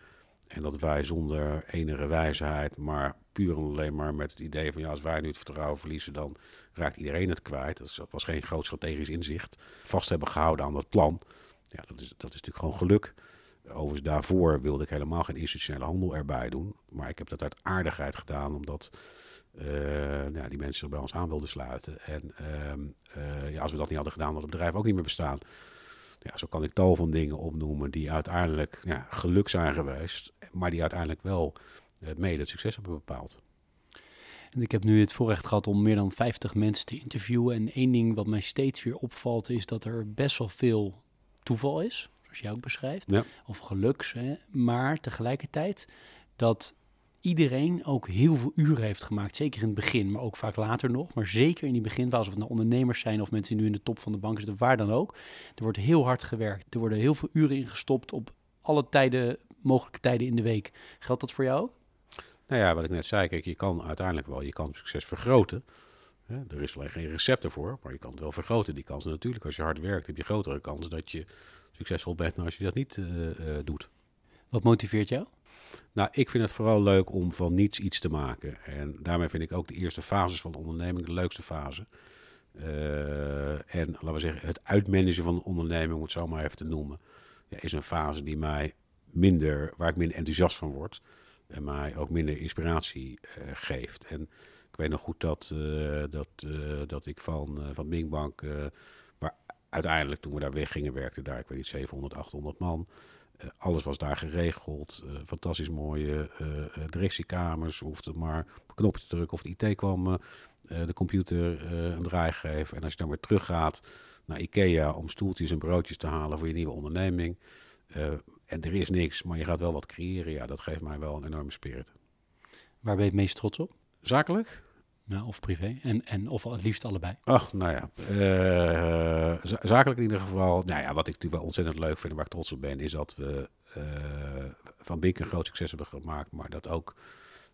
En dat wij zonder enige wijsheid, maar puur en alleen maar met het idee van ja, als wij nu het vertrouwen verliezen, dan raakt iedereen het kwijt. Dat, was geen groot strategisch inzicht. Vast hebben gehouden aan dat plan. Ja, dat is, dat is natuurlijk gewoon geluk. Overigens, daarvoor wilde ik helemaal geen institutionele handel erbij doen. Maar ik heb dat uit aardigheid gedaan, omdat uh, nou, die mensen zich bij ons aan wilden sluiten. En uh, ja, als we dat niet hadden gedaan, had het bedrijf ook niet meer bestaan. Ja, zo kan ik tal van dingen opnoemen die uiteindelijk ja, geluk zijn geweest, maar die uiteindelijk wel uh, mede het succes hebben bepaald. En ik heb nu het voorrecht gehad om meer dan 50 mensen te interviewen. En één ding wat mij steeds weer opvalt, is dat er best wel veel toeval is, zoals jij ook beschrijft, ja. of geluks. Hè? Maar tegelijkertijd dat iedereen ook heel veel uren heeft gemaakt. Zeker in het begin, maar ook vaak later nog. Maar zeker in die beginfase, of het nou ondernemers zijn of mensen die nu in de top van de bank zitten, waar dan ook. Er wordt heel hard gewerkt. Er worden heel veel uren ingestopt op alle tijden, mogelijke tijden in de week. Geldt dat voor jou? Nou ja, wat ik net zei, kijk, je kan uiteindelijk wel je kan succes vergroten. Er is alleen geen recept ervoor, maar je kan het wel vergroten. Die kans natuurlijk, als je hard werkt, heb je grotere kans dat je succesvol bent dan als je dat niet uh, uh, doet. Wat motiveert jou? Nou, ik vind het vooral leuk om van niets iets te maken. En daarmee vind ik ook de eerste fases van de onderneming de leukste fase. Uh, en laten we zeggen, het uitmanagen van een onderneming, om het zo maar even te noemen, ja, is een fase die mij minder, waar ik minder enthousiast van word. En mij ook minder inspiratie uh, geeft. En ik weet nog goed dat, uh, dat, dat ik van, van Mingbank, waar uiteindelijk toen we daar weg gingen, werkte daar, ik weet niet, 700, 800 man. Uh, alles was daar geregeld. Uh, fantastisch mooie uh, directiekamers. Hoefde maar op een knopje te drukken of de IT kwam de computer een draai geven. En als je dan weer teruggaat naar Ikea om stoeltjes en broodjes te halen voor je nieuwe onderneming. en er is niks, maar je gaat wel wat creëren. Ja, dat geeft mij wel een enorme spirit. Waar ben je het meest trots op? Zakelijk? Ja, of privé. En, en of het liefst allebei. Ach, nou ja. Uh, zakelijk in ieder geval. Nou ja, wat ik natuurlijk wel ontzettend leuk vind en waar ik trots op ben, is dat we uh, van Bink een groot succes hebben gemaakt. Maar dat ook.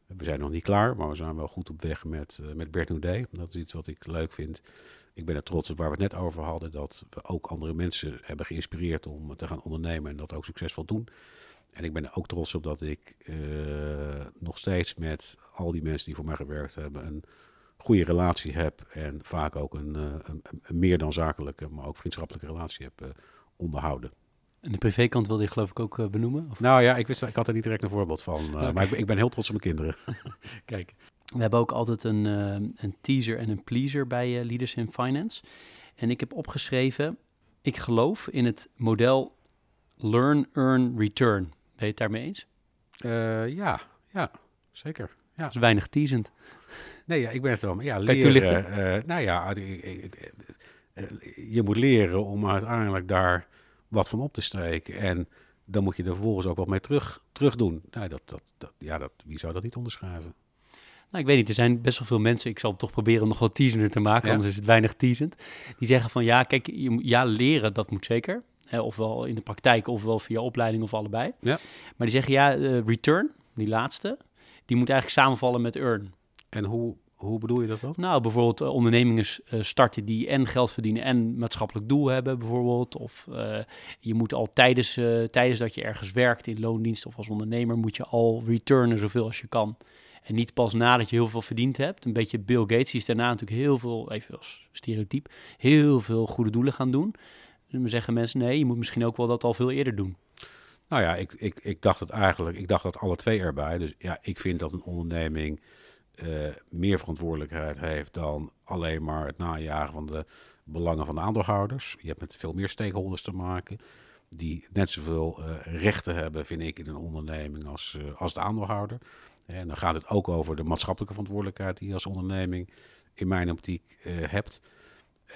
We zijn nog niet klaar, maar we zijn wel goed op weg met, uh, met Bert. Dat is iets wat ik leuk vind. Ik ben er trots op waar we het net over hadden. Dat we ook andere mensen hebben geïnspireerd om te gaan ondernemen en dat ook succesvol doen. En ik ben er ook trots op dat ik uh, nog steeds met al die mensen die voor mij gewerkt hebben een goede relatie heb. En vaak ook een, uh, een, een meer dan zakelijke, maar ook vriendschappelijke relatie heb uh, onderhouden. En de privékant wilde je geloof ik ook benoemen? Of? Nou ja, ik, wist, ik had er niet direct een voorbeeld van. Okay. Maar ik, ik, ben heel trots op mijn kinderen. [LAUGHS] Kijk, we hebben ook altijd een, een teaser en een pleaser bij Leaders in Finance. En ik heb opgeschreven, ik geloof in het model Learn, Earn, Return. Je het daarmee eens? Uh, ja, ja, zeker. Ja. Dat is weinig teasend. Nee, ja, ik ben het wel. Ja, leren. Uh, nou ja, ik, je moet leren om uiteindelijk daar wat van op te steken. En dan moet je er vervolgens ook wat mee terug, terug doen. Nou, dat, dat, dat, ja, dat, wie zou dat niet onderschrijven? Nou, ik weet niet, er zijn best wel veel mensen, ik zal het toch proberen nog wat teasender te maken, ja. anders is het weinig teasend. Die zeggen van ja, kijk, je, ja, leren, dat moet zeker. Ofwel in de praktijk, ofwel via opleiding of allebei. Ja. Maar die zeggen ja, uh, return, die laatste, die moet eigenlijk samenvallen met earn. En hoe, hoe bedoel je dat dan? Nou, bijvoorbeeld uh, ondernemingen uh, starten die en geld verdienen en maatschappelijk doel hebben bijvoorbeeld. Of uh, je moet al tijdens, tijdens dat je ergens werkt in loondienst of als ondernemer, moet je al returnen zoveel als je kan. En niet pas nadat je heel veel verdiend hebt. Een beetje Bill Gates, die is daarna natuurlijk heel veel, even als stereotype, heel veel goede doelen gaan doen. Dan zeggen mensen, nee, je moet misschien ook wel dat al veel eerder doen. Nou ja, ik, ik, ik dacht het eigenlijk, ik dacht dat alle twee erbij. Dus ja, ik vind dat een onderneming uh, meer verantwoordelijkheid heeft dan alleen maar het najagen van de belangen van de aandeelhouders. Je hebt met veel meer stakeholders te maken die net zoveel uh, rechten hebben, vind ik, in een onderneming als, uh, als de aandeelhouder. En dan gaat het ook over de maatschappelijke verantwoordelijkheid die je als onderneming in mijn optiek hebt.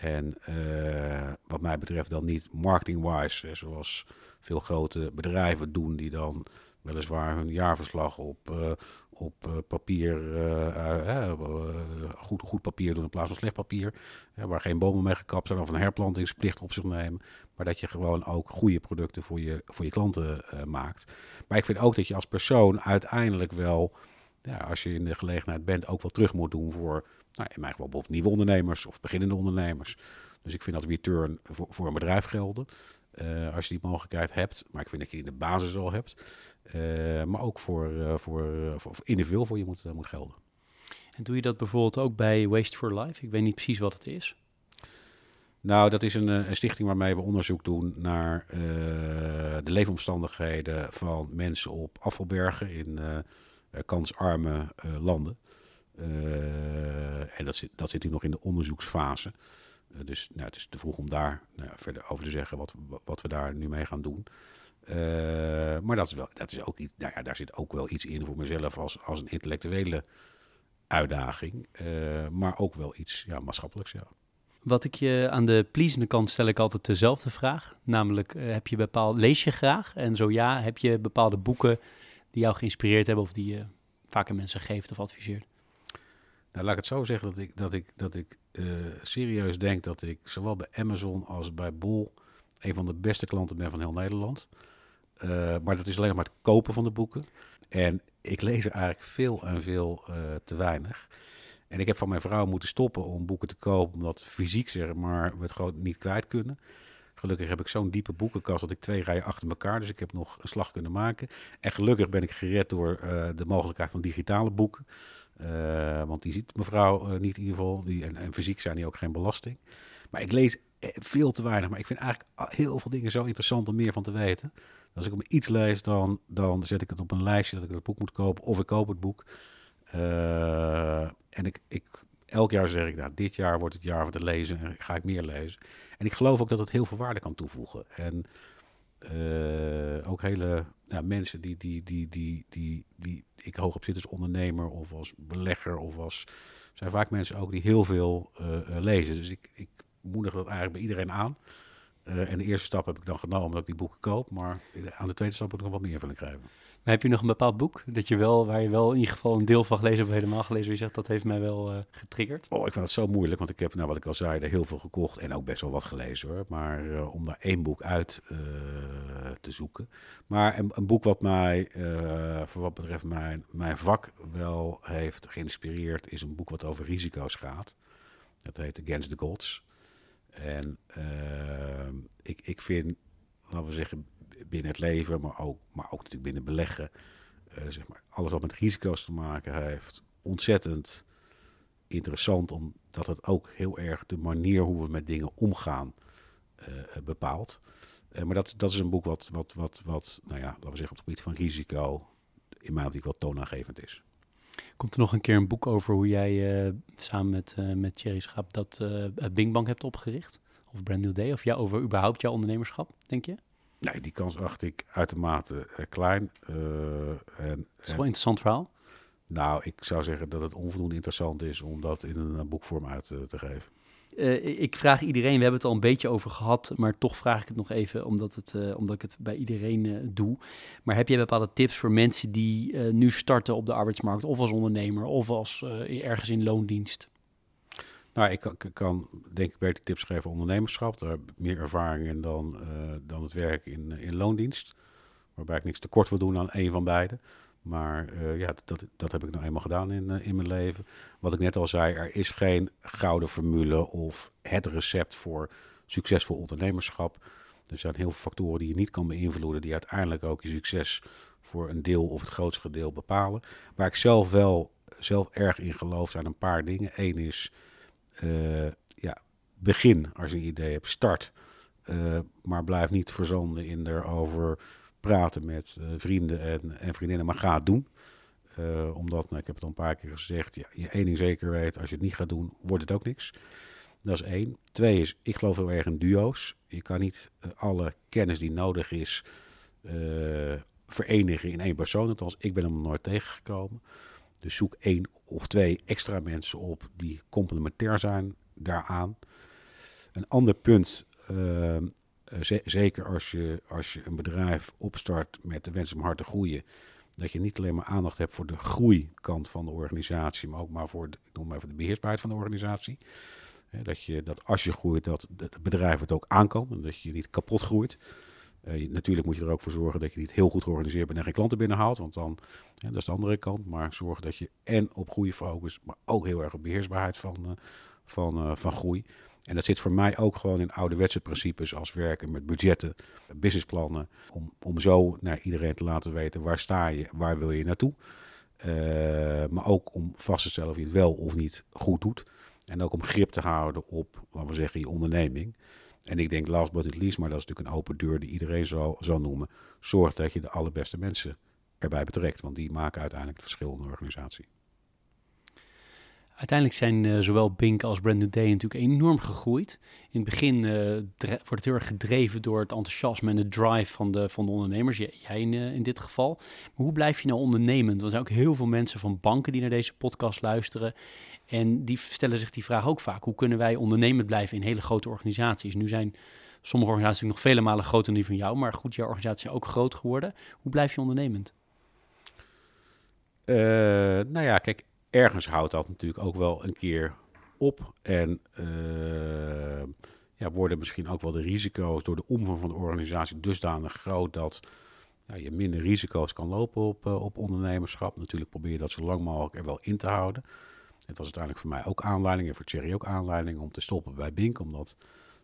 En uh, wat mij betreft dan niet marketing-wise, zoals veel grote bedrijven doen, die dan weliswaar hun jaarverslag op, uh, op uh, papier, goed, goed papier doen in plaats van slecht papier, waar geen bomen mee gekapt zijn of een herplantingsplicht op zich nemen, maar dat je gewoon ook goede producten voor je, voor je klanten maakt. Maar ik vind ook dat je als persoon uiteindelijk wel ja, als je in de gelegenheid bent, ook wel terug moet doen voor, nou, in mijn geval bijvoorbeeld nieuwe ondernemers of beginnende ondernemers. Dus ik vind dat return voor, voor een bedrijf gelden. Uh, als je die mogelijkheid hebt. Maar ik vind dat je in de basis al hebt. Uh, maar ook voor, uh, voor, voor, individueel voor je moet, moet gelden. En doe je dat bijvoorbeeld ook bij Waste for Life? Ik weet niet precies wat het is. Nou, dat is een, een stichting waarmee we onderzoek doen naar de leefomstandigheden van mensen op afvalbergen in kansarme landen. en dat zit, dat zit nu nog in de onderzoeksfase. Eh, dus nou, het is te vroeg om daar nou, verder over te zeggen wat, wat we daar nu mee gaan doen. Maar dat is wel, dat is ook iets, nou ja, daar zit ook wel iets in voor mezelf als, als een intellectuele uitdaging. Maar ook wel iets ja, maatschappelijks. Wat ik je aan de pleasende kant stel ik altijd dezelfde vraag. Namelijk, heb je bepaald, lees je graag? En zo ja, heb je bepaalde boeken die jou geïnspireerd hebben of die je vaker mensen geeft of adviseert? Nou, laat ik het zo zeggen dat ik, dat ik, dat ik uh, serieus denk dat ik zowel bij Amazon als bij Bol een van de beste klanten ben van heel Nederland. Uh, maar dat is alleen maar het kopen van de boeken. En ik lees er eigenlijk veel en veel uh, te weinig. En ik heb van mijn vrouw moeten stoppen om boeken te kopen, omdat fysiek zeg maar we het gewoon niet kwijt kunnen. Gelukkig heb ik zo'n diepe boekenkast dat ik twee rijen achter elkaar, dus ik heb nog een slag kunnen maken. En gelukkig ben ik gered door uh, de mogelijkheid van digitale boeken. Uh, want die ziet mevrouw uh, niet in ieder geval. Die, en, en, fysiek zijn die ook geen belasting. Maar ik lees veel te weinig. Maar ik vind eigenlijk heel veel dingen zo interessant om meer van te weten. Als ik om iets lees, dan, dan zet ik het op een lijstje dat ik het boek moet kopen. Of ik koop het boek. En ik, ik, elk jaar zeg ik, nou, dit jaar wordt het jaar van het lezen en ga ik meer lezen. En ik geloof ook dat het heel veel waarde kan toevoegen. En uh, ook hele ja, mensen die, die, die, die, die, die ik hoog op zit als ondernemer of als belegger of als... zijn vaak mensen ook die heel veel uh, lezen. Dus ik, ik moedig dat eigenlijk bij iedereen aan. En de eerste stap heb ik dan genomen dat ik die boeken koop. Maar aan de tweede stap moet ik nog wat meer van krijgen. Heb je nog een bepaald boek dat je wel, waar je wel in ieder geval een deel van gelezen of helemaal gelezen, je zegt dat heeft mij wel uh, getriggerd? Oh, ik vind het zo moeilijk, want ik heb, nou wat ik al zei, er heel veel gekocht en ook best wel wat gelezen hoor. Maar uh, om daar één boek uit uh, te zoeken. Maar een, een boek wat mij, voor wat betreft mijn, mijn vak wel heeft geïnspireerd, is een boek wat over risico's gaat. Dat heet Against the Gods. En ik, ik vind, laten we zeggen, binnen het leven, maar ook, maar ook natuurlijk binnen beleggen. Uh, zeg maar, alles wat met risico's te maken heeft. Ontzettend interessant, omdat het ook heel erg de manier hoe we met dingen omgaan uh, bepaalt. Uh, maar dat, dat is een boek wat, wat, wat, wat, nou ja, laten we zeggen, op het gebied van risico in mijn optiek wel toonaangevend is. Komt er nog een keer een boek over hoe jij samen met, met Thierry Schaap dat Bing Bang hebt opgericht? Of Brand New Day? Of ja, over überhaupt jouw ondernemerschap, denk je? Nee, die kans acht ik uitermate uh, klein. Uh, en, is wel een interessant verhaal. Nou, ik zou zeggen dat het onvoldoende interessant is om dat in een boekvorm uit uh, te geven. ik vraag iedereen, we hebben het al een beetje over gehad, maar toch vraag ik het nog even omdat, het, omdat ik het bij iedereen doe. Maar heb jij bepaalde tips voor mensen die nu starten op de arbeidsmarkt, of als ondernemer, of als ergens in loondienst? Nou, ik kan, denk ik beter tips geven ondernemerschap. Daar heb ik meer ervaring in dan, uh, dan het werk in, in loondienst. Waarbij ik niks tekort wil doen aan één van beide. Maar uh, ja, dat, dat heb ik nou eenmaal gedaan in, in mijn leven. Wat ik net al zei, er is geen gouden formule of het recept voor succesvol ondernemerschap. Er zijn heel veel factoren die je niet kan beïnvloeden, die uiteindelijk ook je succes voor een deel of het grootste deel bepalen. Waar ik zelf wel zelf erg in geloof zijn een paar dingen. Eén is ja, begin als je een idee hebt, start. Uh, maar blijf niet verzanden in erover praten met uh, vrienden en, en, vriendinnen, maar ga het doen. omdat, nou, ik heb het al een paar keer gezegd, ja, je één ding zeker weet, als je het niet gaat doen, wordt het ook niks. Dat is één. Twee is, ik geloof heel erg in duo's. Je kan niet alle kennis die nodig is verenigen in één persoon. Althans, ik ben hem nooit tegengekomen. Dus zoek één of twee extra mensen op die complementair zijn daaraan. Een ander punt, uh, zeker als je, als je een bedrijf opstart met de wens om hard te groeien, dat je niet alleen maar aandacht hebt voor de groeikant van de organisatie, maar ook maar voor de, ik noem maar de beheersbaarheid van de organisatie. dat, je, dat als je groeit, dat het bedrijf het ook aan en dat je niet kapot groeit. Uh, natuurlijk moet je er ook voor zorgen dat je niet heel goed georganiseerd bent en geen klanten binnenhaalt. Want dan, dat is de andere kant. Maar zorg dat je en op groei focus, maar ook heel erg op beheersbaarheid van, uh, van, uh, van groei. En dat zit voor mij ook gewoon in ouderwetse principes als werken met budgetten, businessplannen. Om, om zo naar iedereen te laten weten waar sta je, waar wil je naartoe. maar ook om vast te stellen of je het wel of niet goed doet. En ook om grip te houden op, laten we zeggen, je onderneming. En ik denk last but not least, maar dat is natuurlijk een open deur die iedereen zal, zal noemen. Zorg dat je de allerbeste mensen erbij betrekt, want die maken uiteindelijk het verschil in de organisatie. Uiteindelijk zijn uh, zowel Bink als Brand New Day natuurlijk enorm gegroeid. In het begin uh, wordt het heel erg gedreven door het enthousiasme en de drive van de, van de ondernemers. Jij in, uh, in dit geval. Maar hoe blijf je nou ondernemend? Er zijn ook heel veel mensen van banken die naar deze podcast luisteren. En die stellen zich die vraag ook vaak. Hoe kunnen wij ondernemend blijven in hele grote organisaties? Nu zijn sommige organisaties nog vele malen groter dan die van jou. Maar goed, jouw organisatie is ook groot geworden. Hoe blijf je ondernemend? Uh, nou ja, kijk, ergens houdt dat natuurlijk ook wel een keer op. En uh, ja, worden misschien ook wel de risico's door de omvang van de organisatie dusdanig groot dat ja, je minder risico's kan lopen op, uh, op ondernemerschap. Natuurlijk probeer je dat zo lang mogelijk er wel in te houden. Het was uiteindelijk voor mij ook aanleiding en voor Thierry ook aanleiding om te stoppen bij Bink. Omdat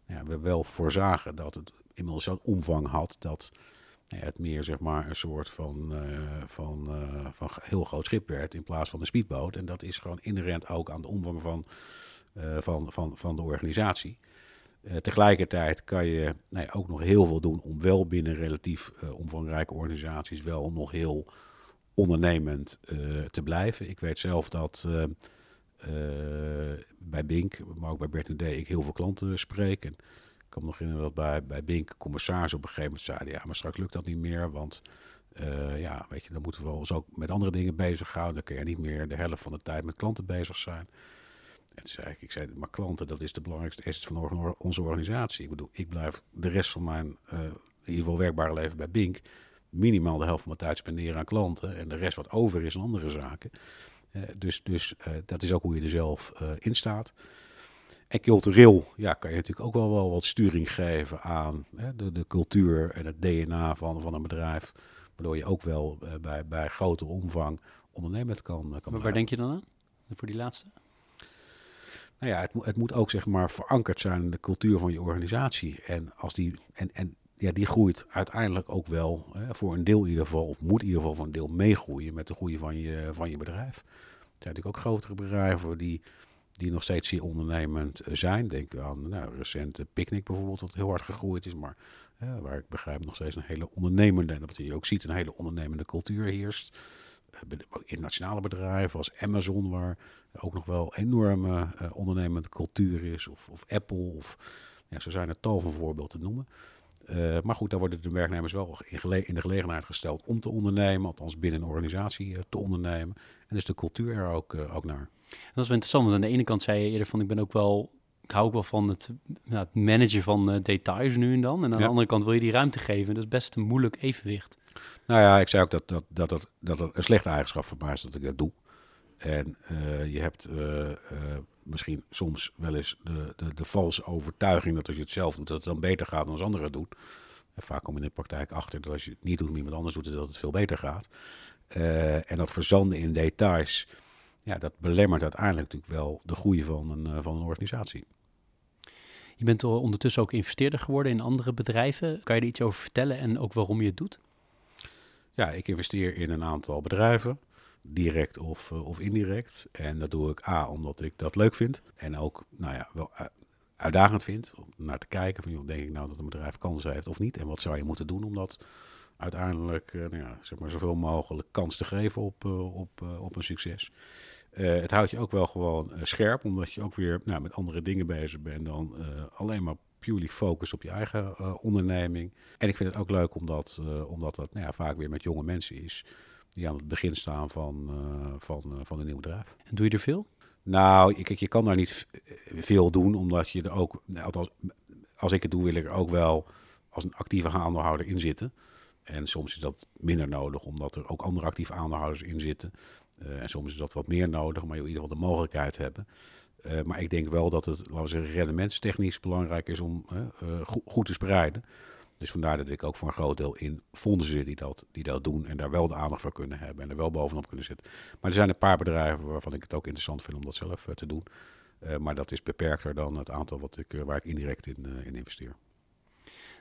ja, we wel voorzagen dat het inmiddels zo'n omvang had dat ja, het meer zeg maar een soort van, uh, van, uh, van heel groot schip werd in plaats van een speedboot. En dat is gewoon inherent ook aan de omvang van, uh, van, van, van de organisatie. tegelijkertijd kan je nou ook nog heel veel doen om wel binnen relatief omvangrijke organisaties wel nog heel ondernemend te blijven. Ik weet zelf dat bij Bink, maar ook bij Bert Day, ik heel veel klanten spreek. En ik kan me nog herinneren dat bij, bij Bink commissaris op een gegeven moment zeiden... ja, maar straks lukt dat niet meer, want uh, ja, weet je, dan moeten we ons ook met andere dingen bezighouden. Dan kun je niet meer de helft van de tijd met klanten bezig zijn. En toen zei ik, ik zei, maar klanten, dat is de belangrijkste asset van onze organisatie. Ik bedoel, ik blijf de rest van mijn, uh, in ieder geval werkbare leven bij Bink... minimaal de helft van mijn tijd spenderen aan klanten. En de rest wat over is aan andere zaken. Uh, dus dus uh, dat is ook hoe je er zelf uh, in staat. En cultureel ja, kan je natuurlijk ook wel, wel wat sturing geven aan hè, de, de cultuur en het DNA van, van een bedrijf. Waardoor je ook wel bij, bij grotere omvang ondernemend kan, kan Maar waar denk je dan aan? Voor die laatste? Nou ja, het, het moet ook zeg maar verankerd zijn in de cultuur van je organisatie. En, als die, en, en ja, die groeit uiteindelijk ook wel hè, voor een deel in ieder geval, of moet in ieder geval voor een deel meegroeien met de groei van je, van je bedrijf. Er zijn natuurlijk ook grotere bedrijven die, die nog steeds zeer ondernemend zijn. Denk aan nou, recente Picnic bijvoorbeeld, wat heel hard gegroeid is, maar waar ik begrijp nog steeds een hele ondernemende, en wat je ook ziet, een hele ondernemende cultuur heerst. Internationale bedrijven als Amazon, waar ook nog wel enorme uh, ondernemende cultuur is, of, of Apple, of ja, zo zijn er tal van voorbeelden te noemen. Uh, maar goed, daar worden de werknemers wel in, in, de gelegenheid gesteld om te ondernemen, althans binnen een organisatie uh, te ondernemen. En is de cultuur er ook, uh, ook naar. Dat is wel interessant, want aan de ene kant zei je eerder van ik ben ook wel, ik hou ook wel van het, nou, het managen van details nu en dan. En aan ja. de andere kant wil je die ruimte geven. Dat is best een moeilijk evenwicht. Nou ja, ik zei ook dat dat, dat, dat, dat een slechte eigenschap van mij is dat ik dat doe. En je hebt misschien soms wel eens de, de, de valse overtuiging dat als je het zelf doet, dat het dan beter gaat dan als anderen het doen. En vaak kom je in de praktijk achter dat als je het niet doet, iemand anders doet, dat het veel beter gaat. Uh, en dat verzanden in details, ja, dat belemmert uiteindelijk natuurlijk wel de groei van een, uh, van een organisatie. Je bent ondertussen ook investeerder geworden in andere bedrijven. Kan je er iets over vertellen en ook waarom je het doet? Ja, ik investeer in een aantal bedrijven direct of, uh, of indirect. En dat doe ik A, omdat ik dat leuk vind. En ook, nou ja, wel uitdagend vind om naar te kijken van, joh, denk ik nou dat een bedrijf kansen heeft of niet? En wat zou je moeten doen om dat uiteindelijk, uh, nou ja, zeg maar, zoveel mogelijk kans te geven op, op, op een succes? het houdt je ook wel gewoon scherp, omdat je ook weer nou, met andere dingen bezig bent dan alleen maar purely focus op je eigen onderneming. En ik vind het ook leuk omdat, omdat dat nou ja, vaak weer met jonge mensen is die aan het begin staan van, uh, van, uh, van een nieuw bedrijf. En doe je er veel? Nou, kijk, je kan daar niet veel doen, omdat je er ook, althans, als ik het doe, wil ik er ook wel als een actieve aandeelhouder in zitten. En soms is dat minder nodig, omdat er ook andere actieve aandeelhouders in zitten. Uh, en soms is dat wat meer nodig, maar je in ieder geval de mogelijkheid hebben. Uh, maar ik denk wel dat het, laten we zeggen, rendementstechnisch belangrijk is om uh, go goed te spreiden. Dus vandaar dat ik ook voor een groot deel in fondsen zit die dat, die dat doen en daar wel de aandacht voor kunnen hebben en er wel bovenop kunnen zitten. Maar er zijn een paar bedrijven waarvan ik het ook interessant vind om dat zelf te doen. maar dat is beperkter dan het aantal wat ik, waar ik indirect in, in investeer.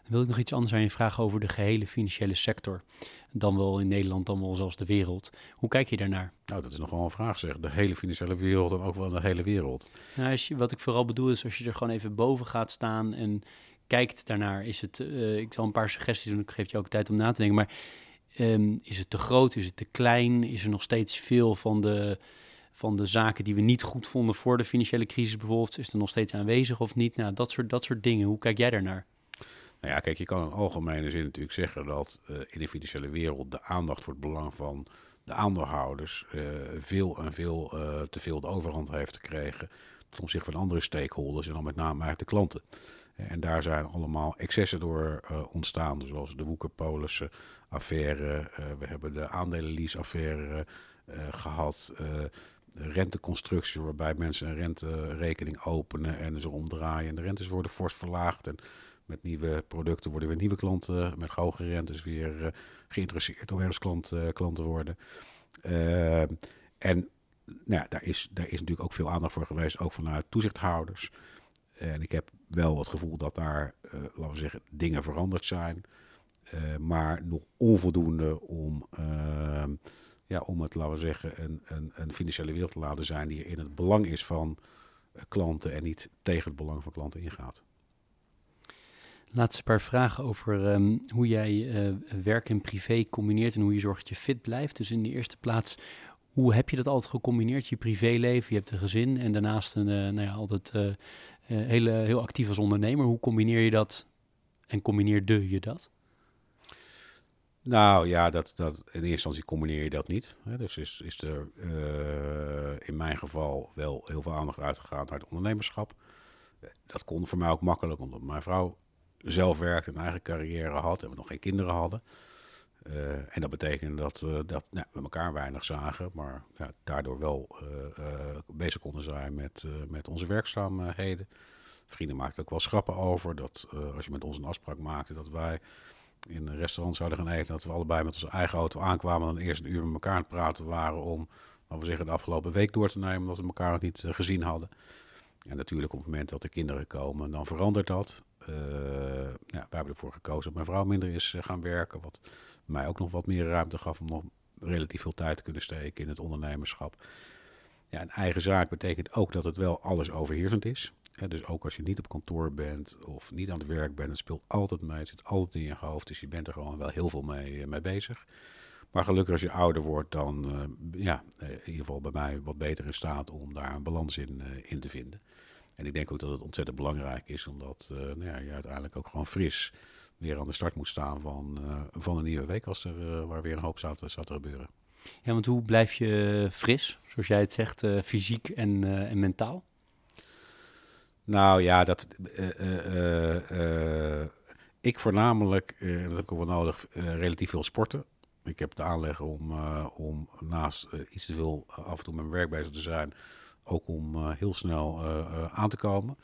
Dan wil ik nog iets anders aan je vragen over de gehele financiële sector. Dan wel in Nederland, dan wel zelfs de wereld. Hoe kijk je daarnaar? Nou, dat is nog wel een vraag zeg. De hele financiële wereld en ook wel de hele wereld. Nou, als je, wat ik vooral bedoel is als je er gewoon even boven gaat staan en kijkt daarnaar. Is het, uh, ik zal een paar suggesties doen, ik geef je ook tijd om na te denken. Maar um, is het te groot, is het te klein? Is er nog steeds veel van de van de zaken die we niet goed vonden voor de financiële crisis bijvoorbeeld, is er nog steeds aanwezig of niet? Nou, dat soort, dat soort dingen. Hoe kijk jij daarnaar? Nou ja, kijk, je kan in algemene zin natuurlijk zeggen dat uh, in de financiële wereld de aandacht voor het belang van de aandeelhouders uh, veel en veel te veel de overhand heeft gekregen ten opzichte van andere stakeholders en dan met name eigenlijk de klanten. En daar zijn allemaal excessen door ontstaan, zoals de Woekerpolissen affaire, we hebben de aandelenlease-affaire gehad, renteconstructies waarbij mensen een renterekening openen en ze omdraaien en de rentes worden fors verlaagd en met nieuwe producten worden weer nieuwe klanten met hoge rentes weer geïnteresseerd om ergens klant, klant te worden. En nou ja, daar, is, daar is natuurlijk ook veel aandacht voor geweest, ook vanuit toezichthouders. En ik heb wel het gevoel dat daar, laten we zeggen, dingen veranderd zijn. maar nog onvoldoende om, ja, om het, laten we zeggen, een, een, een financiële wereld te laten zijn die in het belang is van klanten en niet tegen het belang van klanten ingaat. Laatste paar vragen over um, hoe jij werk en privé combineert en hoe je zorgt dat je fit blijft. Dus in de eerste plaats, hoe heb je dat altijd gecombineerd? Je privéleven, je hebt een gezin en daarnaast een, nou ja, altijd hele, heel actief als ondernemer. Hoe combineer je dat en combineerde je dat? Nou ja, dat, dat, in eerste instantie combineer je dat niet. Hè. Dus is, is er in mijn geval wel heel veel aandacht uitgegaan naar het ondernemerschap. Dat kon voor mij ook makkelijk, omdat mijn vrouw zelf werkte, een eigen carrière had en we nog geen kinderen hadden. Uh, en dat betekende dat, uh, dat nou, we elkaar weinig zagen, maar ja, daardoor wel uh, bezig konden zijn met, met onze werkzaamheden. Vrienden maakten ook wel schrappen over dat als je met ons een afspraak maakte dat wij in een restaurant zouden gaan eten, dat we allebei met onze eigen auto aankwamen en dan eerst een uur met elkaar aan het praten waren om, laten we de afgelopen week door te nemen, omdat we elkaar nog niet gezien hadden. En natuurlijk op het moment dat er kinderen komen, dan verandert dat. Uh, ja, wij hebben ervoor gekozen dat mijn vrouw minder is eh, gaan werken. Wat mij ook nog wat meer ruimte gaf om nog relatief veel tijd te kunnen steken in het ondernemerschap. Ja, een eigen zaak betekent ook dat het wel alles overheersend is. dus ook als je niet op kantoor bent of niet aan het werk bent, het speelt altijd mee. Het zit altijd in je hoofd. Dus je bent er gewoon wel heel veel mee, eh, mee bezig. Maar gelukkig als je ouder wordt, dan uh, ja, in ieder geval bij mij wat beter in staat om daar een balans in, uh, in te vinden. En ik denk ook dat het ontzettend belangrijk is, omdat uh, nou ja, je uiteindelijk ook gewoon fris weer aan de start moet staan van, van een nieuwe week als er waar weer een hoop zou, zou te gebeuren. Ja, want hoe blijf je fris, zoals jij het zegt, fysiek en, en mentaal? Nou ja, dat. ik voornamelijk, dat heb ik ook wel nodig, relatief veel sporten ik heb de aanleg om, uh, om naast uh, iets te veel af en toe met mijn werk bezig te zijn, ook om heel snel aan te komen.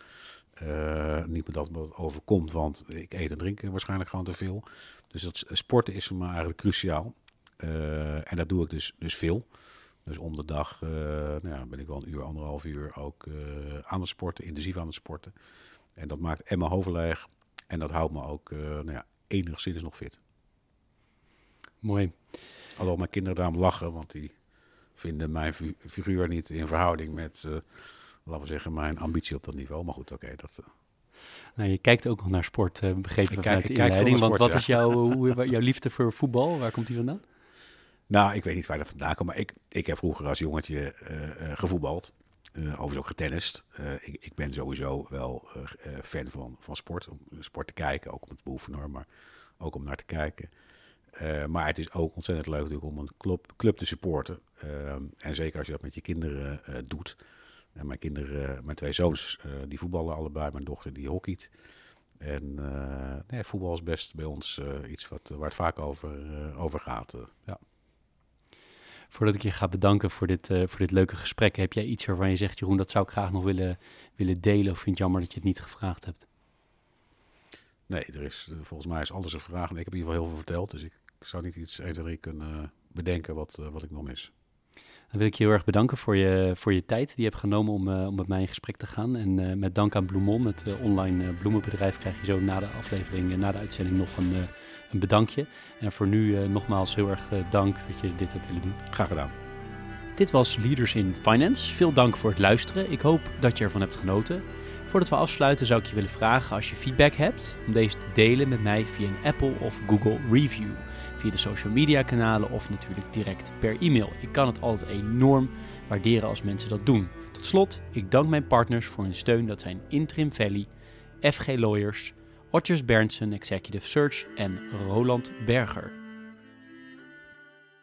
niet meer dat het overkomt, want ik eet en drink waarschijnlijk gewoon te veel. Dus dat sporten is voor mij eigenlijk cruciaal. en dat doe ik dus, dus veel. Dus om de dag nou ja, ben ik wel een uur, anderhalf uur ook aan het sporten, intensief aan het sporten. En dat maakt en mijn hoofd leeg. En dat houdt me ook nou ja, enigszins nog fit. Mooi. Alhoewel mijn kinderen daarom lachen, want die vinden mijn figuur niet in verhouding met, uh, laten we zeggen, mijn ambitie op dat niveau. Maar goed, oké, dat... Uh... Nou, je kijkt ook nog naar sport, uh, begrepen ik vanuit de inleiding. want wat is jouw, hoe, jouw liefde voor voetbal? Waar komt die vandaan? Nou, ik weet niet waar dat vandaan komt, maar ik, ik heb vroeger als jongetje gevoetbald. overigens ook getennist. Ik, ik, ben sowieso wel fan van, van sport. Om sport te kijken, ook om het beoefenen, maar ook om naar te kijken. Uh, maar het is ook ontzettend leuk natuurlijk om een club, club te supporten. Uh, en zeker als je dat met je kinderen uh, doet. Mijn kinderen, mijn twee zoons, die voetballen allebei. Mijn dochter die hockeyt. En voetbal is best bij ons iets wat, waar het vaak over, over gaat. ja. Voordat ik je ga bedanken voor dit, voor dit leuke gesprek, heb jij iets waarvan je zegt, Jeroen, dat zou ik graag nog willen, willen delen? Of vind je jammer dat je het niet gevraagd hebt? Nee, er is, volgens mij is alles een vraag. En ik heb in ieder geval heel veel verteld. Dus ik zou niet iets 1, 2, 3 kunnen bedenken wat, wat ik nog mis. Dan wil ik je heel erg bedanken voor je, voor je tijd die je hebt genomen om, uh, om met mij in gesprek te gaan. En uh, met dank aan Bloemon, het uh, online bloemenbedrijf, krijg je zo na de aflevering, na de uitzending nog een, een bedankje. En voor nu nogmaals heel erg dank dat je dit hebt willen doen. Graag gedaan. Dit was Leaders in Finance. Veel dank voor het luisteren. Ik hoop dat je ervan hebt genoten. Voordat we afsluiten zou ik je willen vragen als je feedback hebt om deze te delen met mij via een Apple of Google review via de social media kanalen of natuurlijk direct per e-mail. Ik kan het altijd enorm waarderen als mensen dat doen. Tot slot, ik dank mijn partners voor hun steun. Dat zijn Interim Valley, FG Lawyers, Otjes Berndsen Executive Search en Roland Berger.